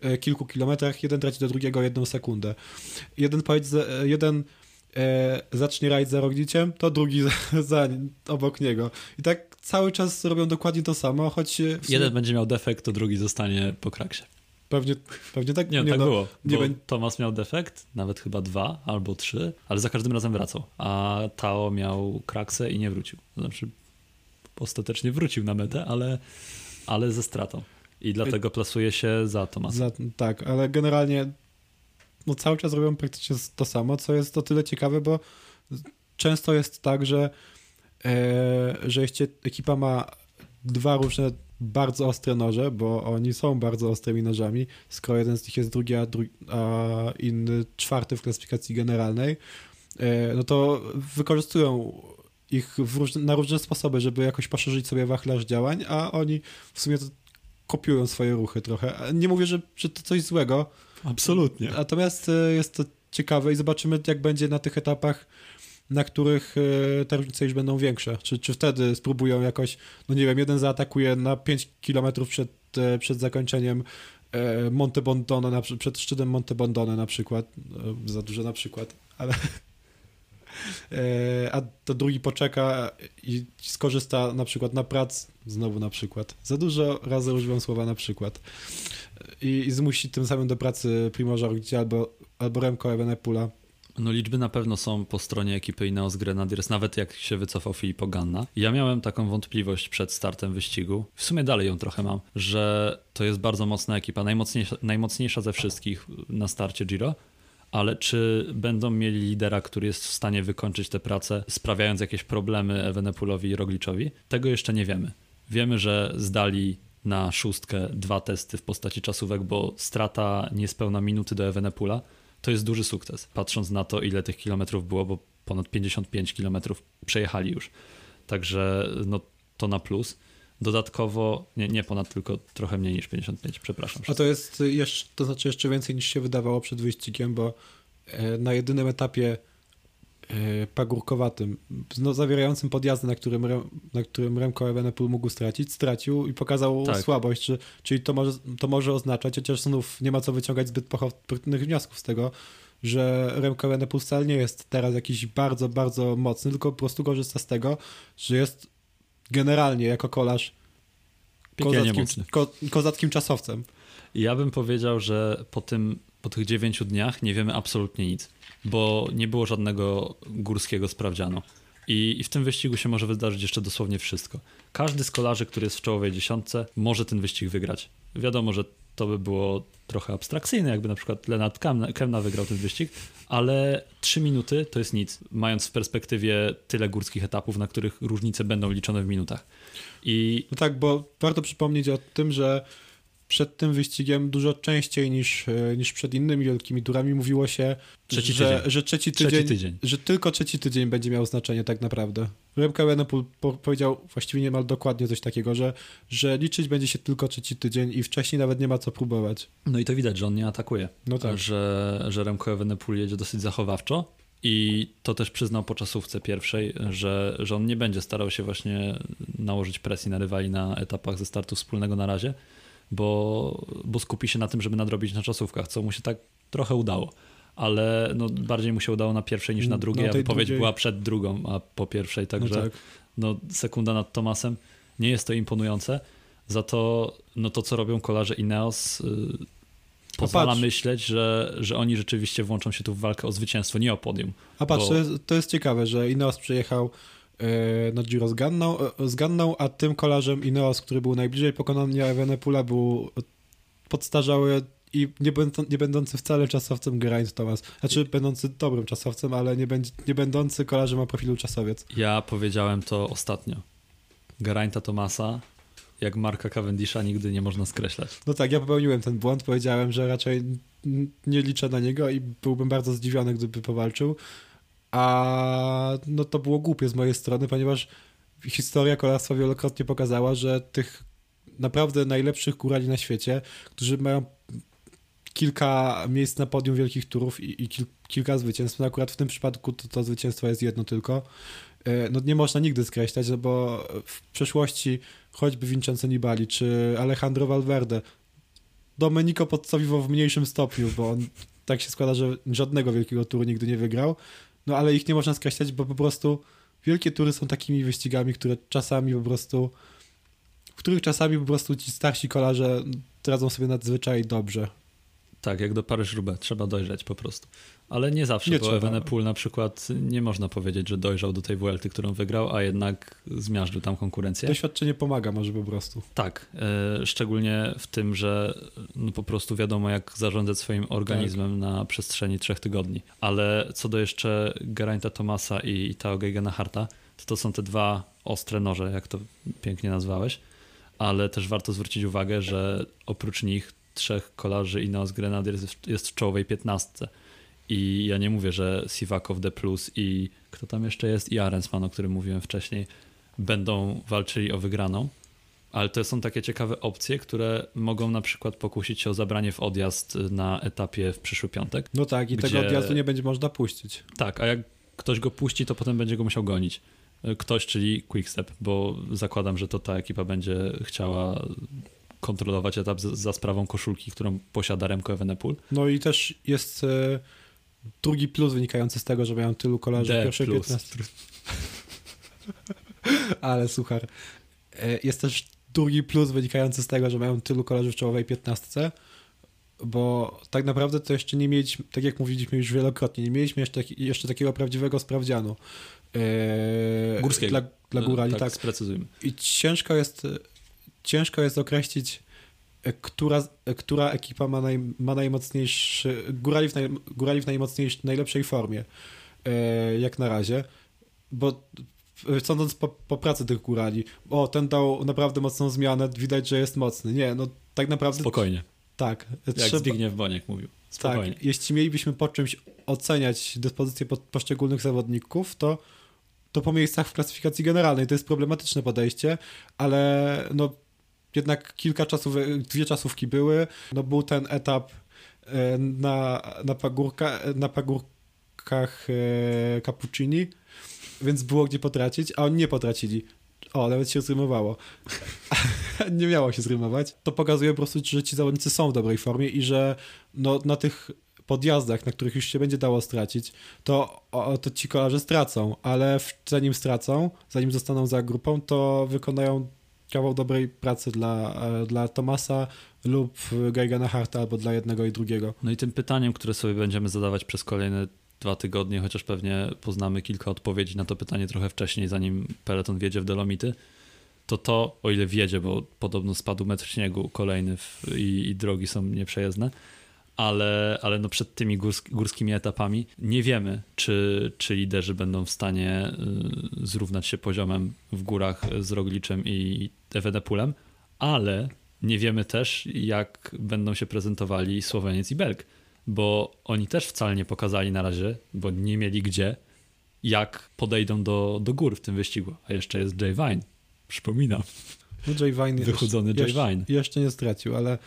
e, kilku kilometrach, jeden traci do drugiego jedną sekundę. Jeden pojedzie, jeden e, zacznie rajd za Rogliciem, to drugi za, <laughs> za obok niego. I tak cały czas robią dokładnie to samo, choć sumie Jeden będzie miał defekt, to drugi zostanie po kraksie. Pewnie, pewnie tak. Nie, tak no, było. nie bo Tomas miał defekt, nawet chyba dwa albo trzy, ale za każdym razem wracał. A Tao miał kraksę i nie wrócił. Znaczy, ostatecznie wrócił na metę, ale, ale ze stratą. I dlatego plasuje się za Tomasem. Tak, ale generalnie no cały czas robią praktycznie to samo, co jest o tyle ciekawe, bo często jest tak, że, e, że jeśli ekipa ma dwa różne bardzo ostre noże, bo oni są bardzo ostrymi nożami, skoro jeden z nich jest drugi, a, dru- a inny czwarty w klasyfikacji generalnej, e, no to wykorzystują ich różne, na różne sposoby, żeby jakoś poszerzyć sobie wachlarz działań, a oni w sumie kopiują swoje ruchy trochę. Nie mówię, że, że to coś złego, Absolutnie. natomiast e, jest to ciekawe i zobaczymy, jak będzie na tych etapach, na których e, te różnice już będą większe. Czy, czy wtedy spróbują jakoś, no nie wiem, jeden zaatakuje na 5 km przed, e, przed zakończeniem e, Monte Bondone, przed szczytem Monte Bondone na przykład, za dużo na przykład, ale <laughs> a to drugi poczeka i skorzysta na przykład na prac, znowu na przykład. Za dużo razy używam słowa na przykład. i, i zmusi tym samym do pracy Primoża Roglicia albo, albo Remco Evenepoela. No liczby na pewno są po stronie ekipy Ineos Grenadiers, nawet jak się wycofał Filippo Ganna. Ja miałem taką wątpliwość przed startem wyścigu, w sumie dalej ją trochę mam, że to jest bardzo mocna ekipa, najmocniejsza, najmocniejsza ze wszystkich na starcie Giro, ale czy będą mieli lidera, który jest w stanie wykończyć tę pracę, sprawiając jakieś problemy Evenepoelowi i Rogliczowi? Tego jeszcze nie wiemy. Wiemy, że zdali na szóstkę dwa testy w postaci czasówek, bo strata niespełna minuty do Evenepoela to jest duży sukces, patrząc na to, ile tych kilometrów było, bo ponad 55 kilometrów przejechali już. Także no, to na plus. Dodatkowo, nie, nie ponad, tylko trochę mniej niż 55, przepraszam. A to jest jeszcze, to znaczy jeszcze więcej niż się wydawało przed wyścigiem, bo e, na jedynym etapie pagórkowatym, no, zawierającym podjazdy, na którym, na którym Remco Evenepoel mógł stracić, stracił i pokazał tak. słabość, czy, czyli to może, to może oznaczać, chociaż znów nie ma co wyciągać zbyt pochopnych wniosków z tego, że Remco Evenepoel wcale nie jest teraz jakiś bardzo, bardzo mocny, tylko po prostu korzysta z tego, że jest generalnie jako kolarz kozackim, ko, kozackim czasowcem. Ja bym powiedział, że po, tym, po tych dziewięciu dniach nie wiemy absolutnie nic, bo nie było żadnego górskiego sprawdzianu. I, I, w tym wyścigu się może wydarzyć jeszcze dosłownie wszystko. Każdy z kolarzy, który jest w czołowej dziesiątce, może ten wyścig wygrać. Wiadomo, że to by było trochę abstrakcyjne, jakby na przykład Lenat Kemna wygrał ten wyścig, ale 3 minuty to jest nic, mając w perspektywie tyle górskich etapów, na których różnice będą liczone w minutach. I... No tak, bo warto przypomnieć o tym, że przed tym wyścigiem dużo częściej niż, e, niż przed innymi wielkimi turami mówiło się, trzeci że, że trzeci, tydzień, trzeci tydzień, że tylko trzeci tydzień będzie miał znaczenie tak naprawdę. Remco Evenepoel powiedział właściwie niemal dokładnie coś takiego, że, że liczyć będzie się tylko trzeci tydzień i wcześniej nawet nie ma co próbować. No i to widać, że on nie atakuje. No tak. Że, że Remco Evenepoel jedzie dosyć zachowawczo i to też przyznał po czasówce pierwszej, że, że on nie będzie starał się właśnie nałożyć presji na rywali na etapach ze startu wspólnego na razie, bo, bo skupi się na tym, żeby nadrobić na czasówkach, co mu się tak trochę udało. Ale no, bardziej mu się udało na pierwszej niż na drugiej, a wypowiedź drugiej... była przed drugą, a po pierwszej, także no, tak. no, sekunda nad Tomasem. Nie jest to imponujące. Za to, no to co robią kolarze Ineos, y, pozwala myśleć, że, że oni rzeczywiście włączą się tu w walkę o zwycięstwo, nie o podium. A patrz, bo... to, jest, to jest ciekawe, że Ineos przyjechał e, na Giro z Ganną, e, z Ganną, a tym kolarzem Ineos, który był najbliżej pokonania Evenepoela, był podstarzały i nie, będą, nie będący wcale czasowcem Geraint Thomas. Znaczy będący dobrym czasowcem, ale nie, będzie, nie będący kolarzem o profilu czasowiec. Ja powiedziałem to ostatnio. Gerainta Thomasa jak Marka Cavendisha nigdy nie można skreślać. No tak, ja popełniłem ten błąd, powiedziałem, że raczej nie liczę na niego i byłbym bardzo zdziwiony, gdyby powalczył. A no to było głupie z mojej strony, ponieważ historia kolarstwa wielokrotnie pokazała, że tych naprawdę najlepszych górali na świecie, którzy mają kilka miejsc na podium wielkich turów i, i kil, kilka zwycięstw. No akurat w tym przypadku to, to zwycięstwo jest jedno tylko. E, no nie można nigdy skreślać, no bo w przeszłości choćby Vincenzo Nibali czy Alejandro Valverde, Domenico Pozzovivo w mniejszym stopniu, bo on tak się składa, że żadnego wielkiego turu nigdy nie wygrał, no ale ich nie można skreślać, bo po prostu wielkie tury są takimi wyścigami, które czasami po prostu w których czasami po prostu ci starsi kolarze radzą sobie nadzwyczaj dobrze. Tak, jak do Paryż-Roubaix, trzeba dojrzeć po prostu. Ale nie zawsze, nie bo Evenepoel na przykład nie można powiedzieć, że dojrzał do tej Vuelty, którą wygrał, a jednak zmiażdżył tam konkurencję. Doświadczenie pomaga może po prostu. Tak, e, szczególnie w tym, że no po prostu wiadomo jak zarządzać swoim organizmem tak. na przestrzeni trzech tygodni. Ale co do jeszcze Geraint'a Thomasa i Tao Geigena Harta, to to są te dwa ostre noże, jak to pięknie nazwałeś, ale też warto zwrócić uwagę, że oprócz nich trzech kolarzy Ineos Grenadiers jest w czołowej piętnastce. I ja nie mówię, że Sivakow D+, i kto tam jeszcze jest, i Arensman, o którym mówiłem wcześniej, będą walczyli o wygraną, ale to są takie ciekawe opcje, które mogą na przykład pokusić się o zabranie w odjazd na etapie w przyszły piątek. No tak, i gdzie... tego odjazdu nie będzie można puścić. Tak, a jak ktoś go puści, to potem będzie go musiał gonić. Ktoś, czyli Quickstep, bo zakładam, że to ta ekipa będzie chciała kontrolować etap za sprawą koszulki, którą posiada Remco Evenepoel. No i też jest e, drugi plus wynikający z tego, że mają tylu kolarzy w pierwszej plus. 15. <laughs> Ale suchar. E, jest też drugi plus wynikający z tego, że mają tylu kolarzy w czołowej 15, bo tak naprawdę to jeszcze nie mieliśmy, tak jak mówiliśmy już wielokrotnie, nie mieliśmy jeszcze, jeszcze takiego prawdziwego sprawdzianu. E, Górskiego. Dla, dla górali, tak, tak. sprecyzujmy. I ciężko jest, ciężko jest określić, która, która ekipa ma, naj, ma najmocniejszy, górali w, naj, górali w najmocniejszej, najlepszej formie, e, jak na razie, bo sądząc po, po pracy tych górali, o, ten dał naprawdę mocną zmianę, widać, że jest mocny. Nie, no tak naprawdę... Spokojnie, Tak. jak Zbigniew Boniek mówił. Spokojnie. Tak, jeśli mielibyśmy po czymś oceniać dyspozycje po, poszczególnych zawodników, to, to po miejscach w klasyfikacji generalnej. To jest problematyczne podejście, ale no jednak kilka czasów, dwie czasówki były. No był ten etap e, na, na, pagórka, na pagórkach e, Cappuccini, więc było gdzie potracić, a oni nie potracili. O, nawet się zrymowało. <laughs> nie miało się zrymować. To pokazuje po prostu, że ci zawodnicy są w dobrej formie i że no, na tych podjazdach, na których już się będzie dało stracić, to, to ci kolarze stracą, ale zanim stracą, zanim zostaną za grupą, to wykonają kawał dobrej pracy dla, e, dla Tomasa lub Geigana Harta albo dla jednego i drugiego. No i tym pytaniem, które sobie będziemy zadawać przez kolejne dwa tygodnie, chociaż pewnie poznamy kilka odpowiedzi na to pytanie trochę wcześniej, zanim Peloton wjedzie w Dolomity, to to, o ile wjedzie, bo podobno spadł metr śniegu kolejny w, i, i, drogi są nieprzejezdne, ale, ale no przed tymi górsk, górskimi etapami nie wiemy, czy, czy liderzy będą w stanie y, zrównać się poziomem w górach z Rogliczem i Evenepulem, ale nie wiemy też, jak będą się prezentowali Słoweniec i Belg bo oni też wcale nie pokazali na razie, bo nie mieli gdzie, jak podejdą do, do gór w tym wyścigu. A jeszcze jest Jay Vine, przypominam. No Jay Vine Wychudzony jeszcze, Jay Vine. Jeszcze nie stracił, ale,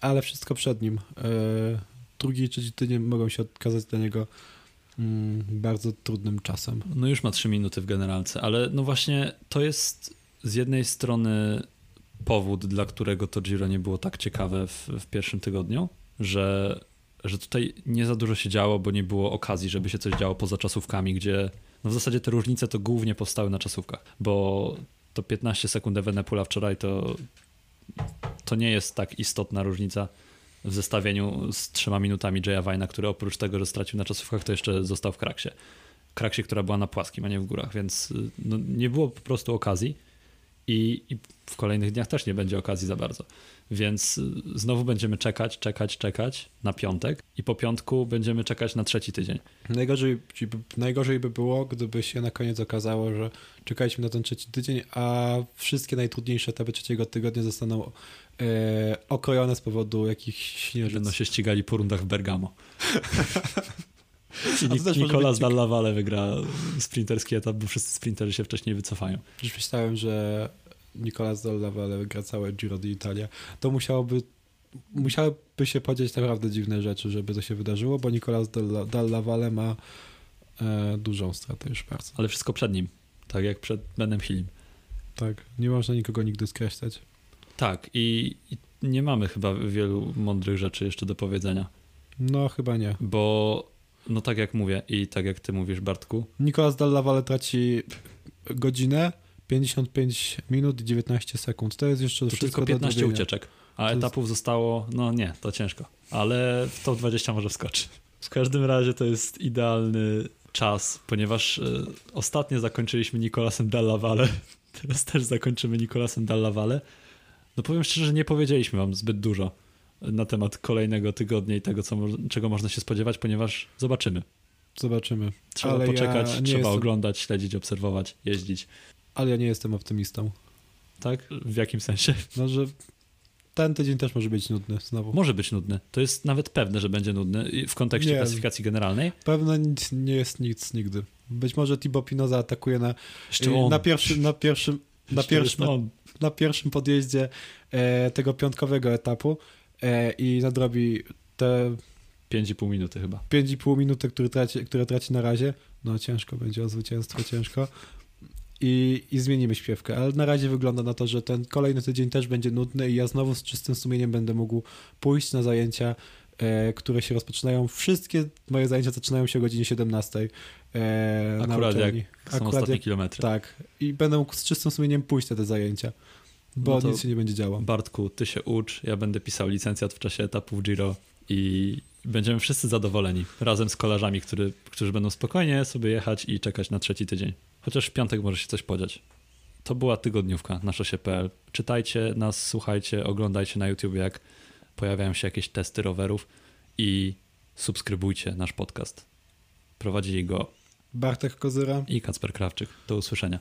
ale wszystko przed nim. E, drugi trzeci tydzień mogą się okazać dla niego mm, bardzo trudnym czasem. No już ma trzy minuty w generalce, ale no właśnie to jest z jednej strony powód, dla którego to Giro nie było tak ciekawe w, w pierwszym tygodniu, że że tutaj nie za dużo się działo, bo nie było okazji, żeby się coś działo poza czasówkami, gdzie no w zasadzie te różnice to głównie powstały na czasówkach, bo to 15 sekund Evenepula wczoraj to, to nie jest tak istotna różnica w zestawieniu z trzema minutami Jaya Vina, który oprócz tego, że stracił na czasówkach, to jeszcze został w kraksie. Kraksie, która była na płaskim, a nie w górach, więc no, nie było po prostu okazji i, i w kolejnych dniach też nie będzie okazji za bardzo. Więc znowu będziemy czekać, czekać, czekać na piątek i po piątku będziemy czekać na trzeci tydzień. Najgorzej, najgorzej by było, gdyby się na koniec okazało, że czekaliśmy na ten trzeci tydzień, a wszystkie najtrudniejsze etapy trzeciego tygodnia zostaną e, okrojone z powodu jakichś śnieżyc. Będą się ścigali po rundach w Bergamo. <laughs> I Nik Nikola z Dallavale wygra sprinterski etap, bo wszyscy sprinterzy się wcześniej wycofają. Już myślałem, że Nicolas Dallavale wygra całe Giro d'Italia, to musiałoby musiałyby się podzieć naprawdę dziwne rzeczy, żeby to się wydarzyło, bo Nicolas Dallavale ma e, dużą stratę już bardzo. Ale wszystko przed nim, tak jak przed Benem Hillim. Tak, nie można nikogo nigdy skreślać. Tak i, i nie mamy chyba wielu mądrych rzeczy jeszcze do powiedzenia. No, chyba nie. Bo, no tak jak mówię i tak jak ty mówisz, Bartku. Nicolas Dallavale traci godzinę, 55 minut i 19 sekund. To jest jeszcze to tylko 15 ucieczek, a to etapów jest... zostało, no nie, to ciężko, ale w top 20 może wskoczy. W każdym razie to jest idealny czas, ponieważ y, ostatnio zakończyliśmy Nikolasem Dallavale, <laughs> teraz też zakończymy Nikolasem Dallavale. No powiem szczerze, że nie powiedzieliśmy wam zbyt dużo na temat kolejnego tygodnia i tego, co, czego można się spodziewać, ponieważ zobaczymy. Zobaczymy. Trzeba Ale poczekać, ja trzeba jestem... oglądać, śledzić, obserwować, jeździć ale ja nie jestem optymistą. Tak? W jakim sensie? No, że ten tydzień też może być nudny znowu. Może być nudny. To jest nawet pewne, że będzie nudny w kontekście nie, klasyfikacji generalnej. Pewne nic, nie jest nic nigdy. Być może Thibaut Pinot zaatakuje na, na pierwszym, na pierwszym, na pierwszym, na, na, pierwszym podjeździe e, tego piątkowego etapu i nadrobi te 5,5 minuty chyba. 5,5 minuty, które traci, które traci na razie. No ciężko będzie o zwycięstwo, ciężko i, i zmienimy śpiewkę. Ale na razie wygląda na to, że ten kolejny tydzień też będzie nudny i ja znowu z czystym sumieniem będę mógł pójść na zajęcia, e, które się rozpoczynają. Wszystkie moje zajęcia zaczynają się o godzinie 17. E, Akurat jak są Akurat ostatnie jak, kilometry. Tak. I będę mógł z czystym sumieniem pójść na te zajęcia. Bo No nic się nie będzie działo. Bartku, ty się ucz, ja będę pisał licencjat w czasie etapu Giro i będziemy wszyscy zadowoleni. Razem z kolarzami, który, którzy będą spokojnie sobie jechać i czekać na trzeci tydzień. Chociaż w piątek może się coś podziać. To była tygodniówka na szosie.pl. Czytajcie nas, słuchajcie, oglądajcie na YouTube, jak pojawiają się jakieś testy rowerów i subskrybujcie nasz podcast. Prowadzili go Bartek Kozyra. i Kacper Krawczyk. Do usłyszenia.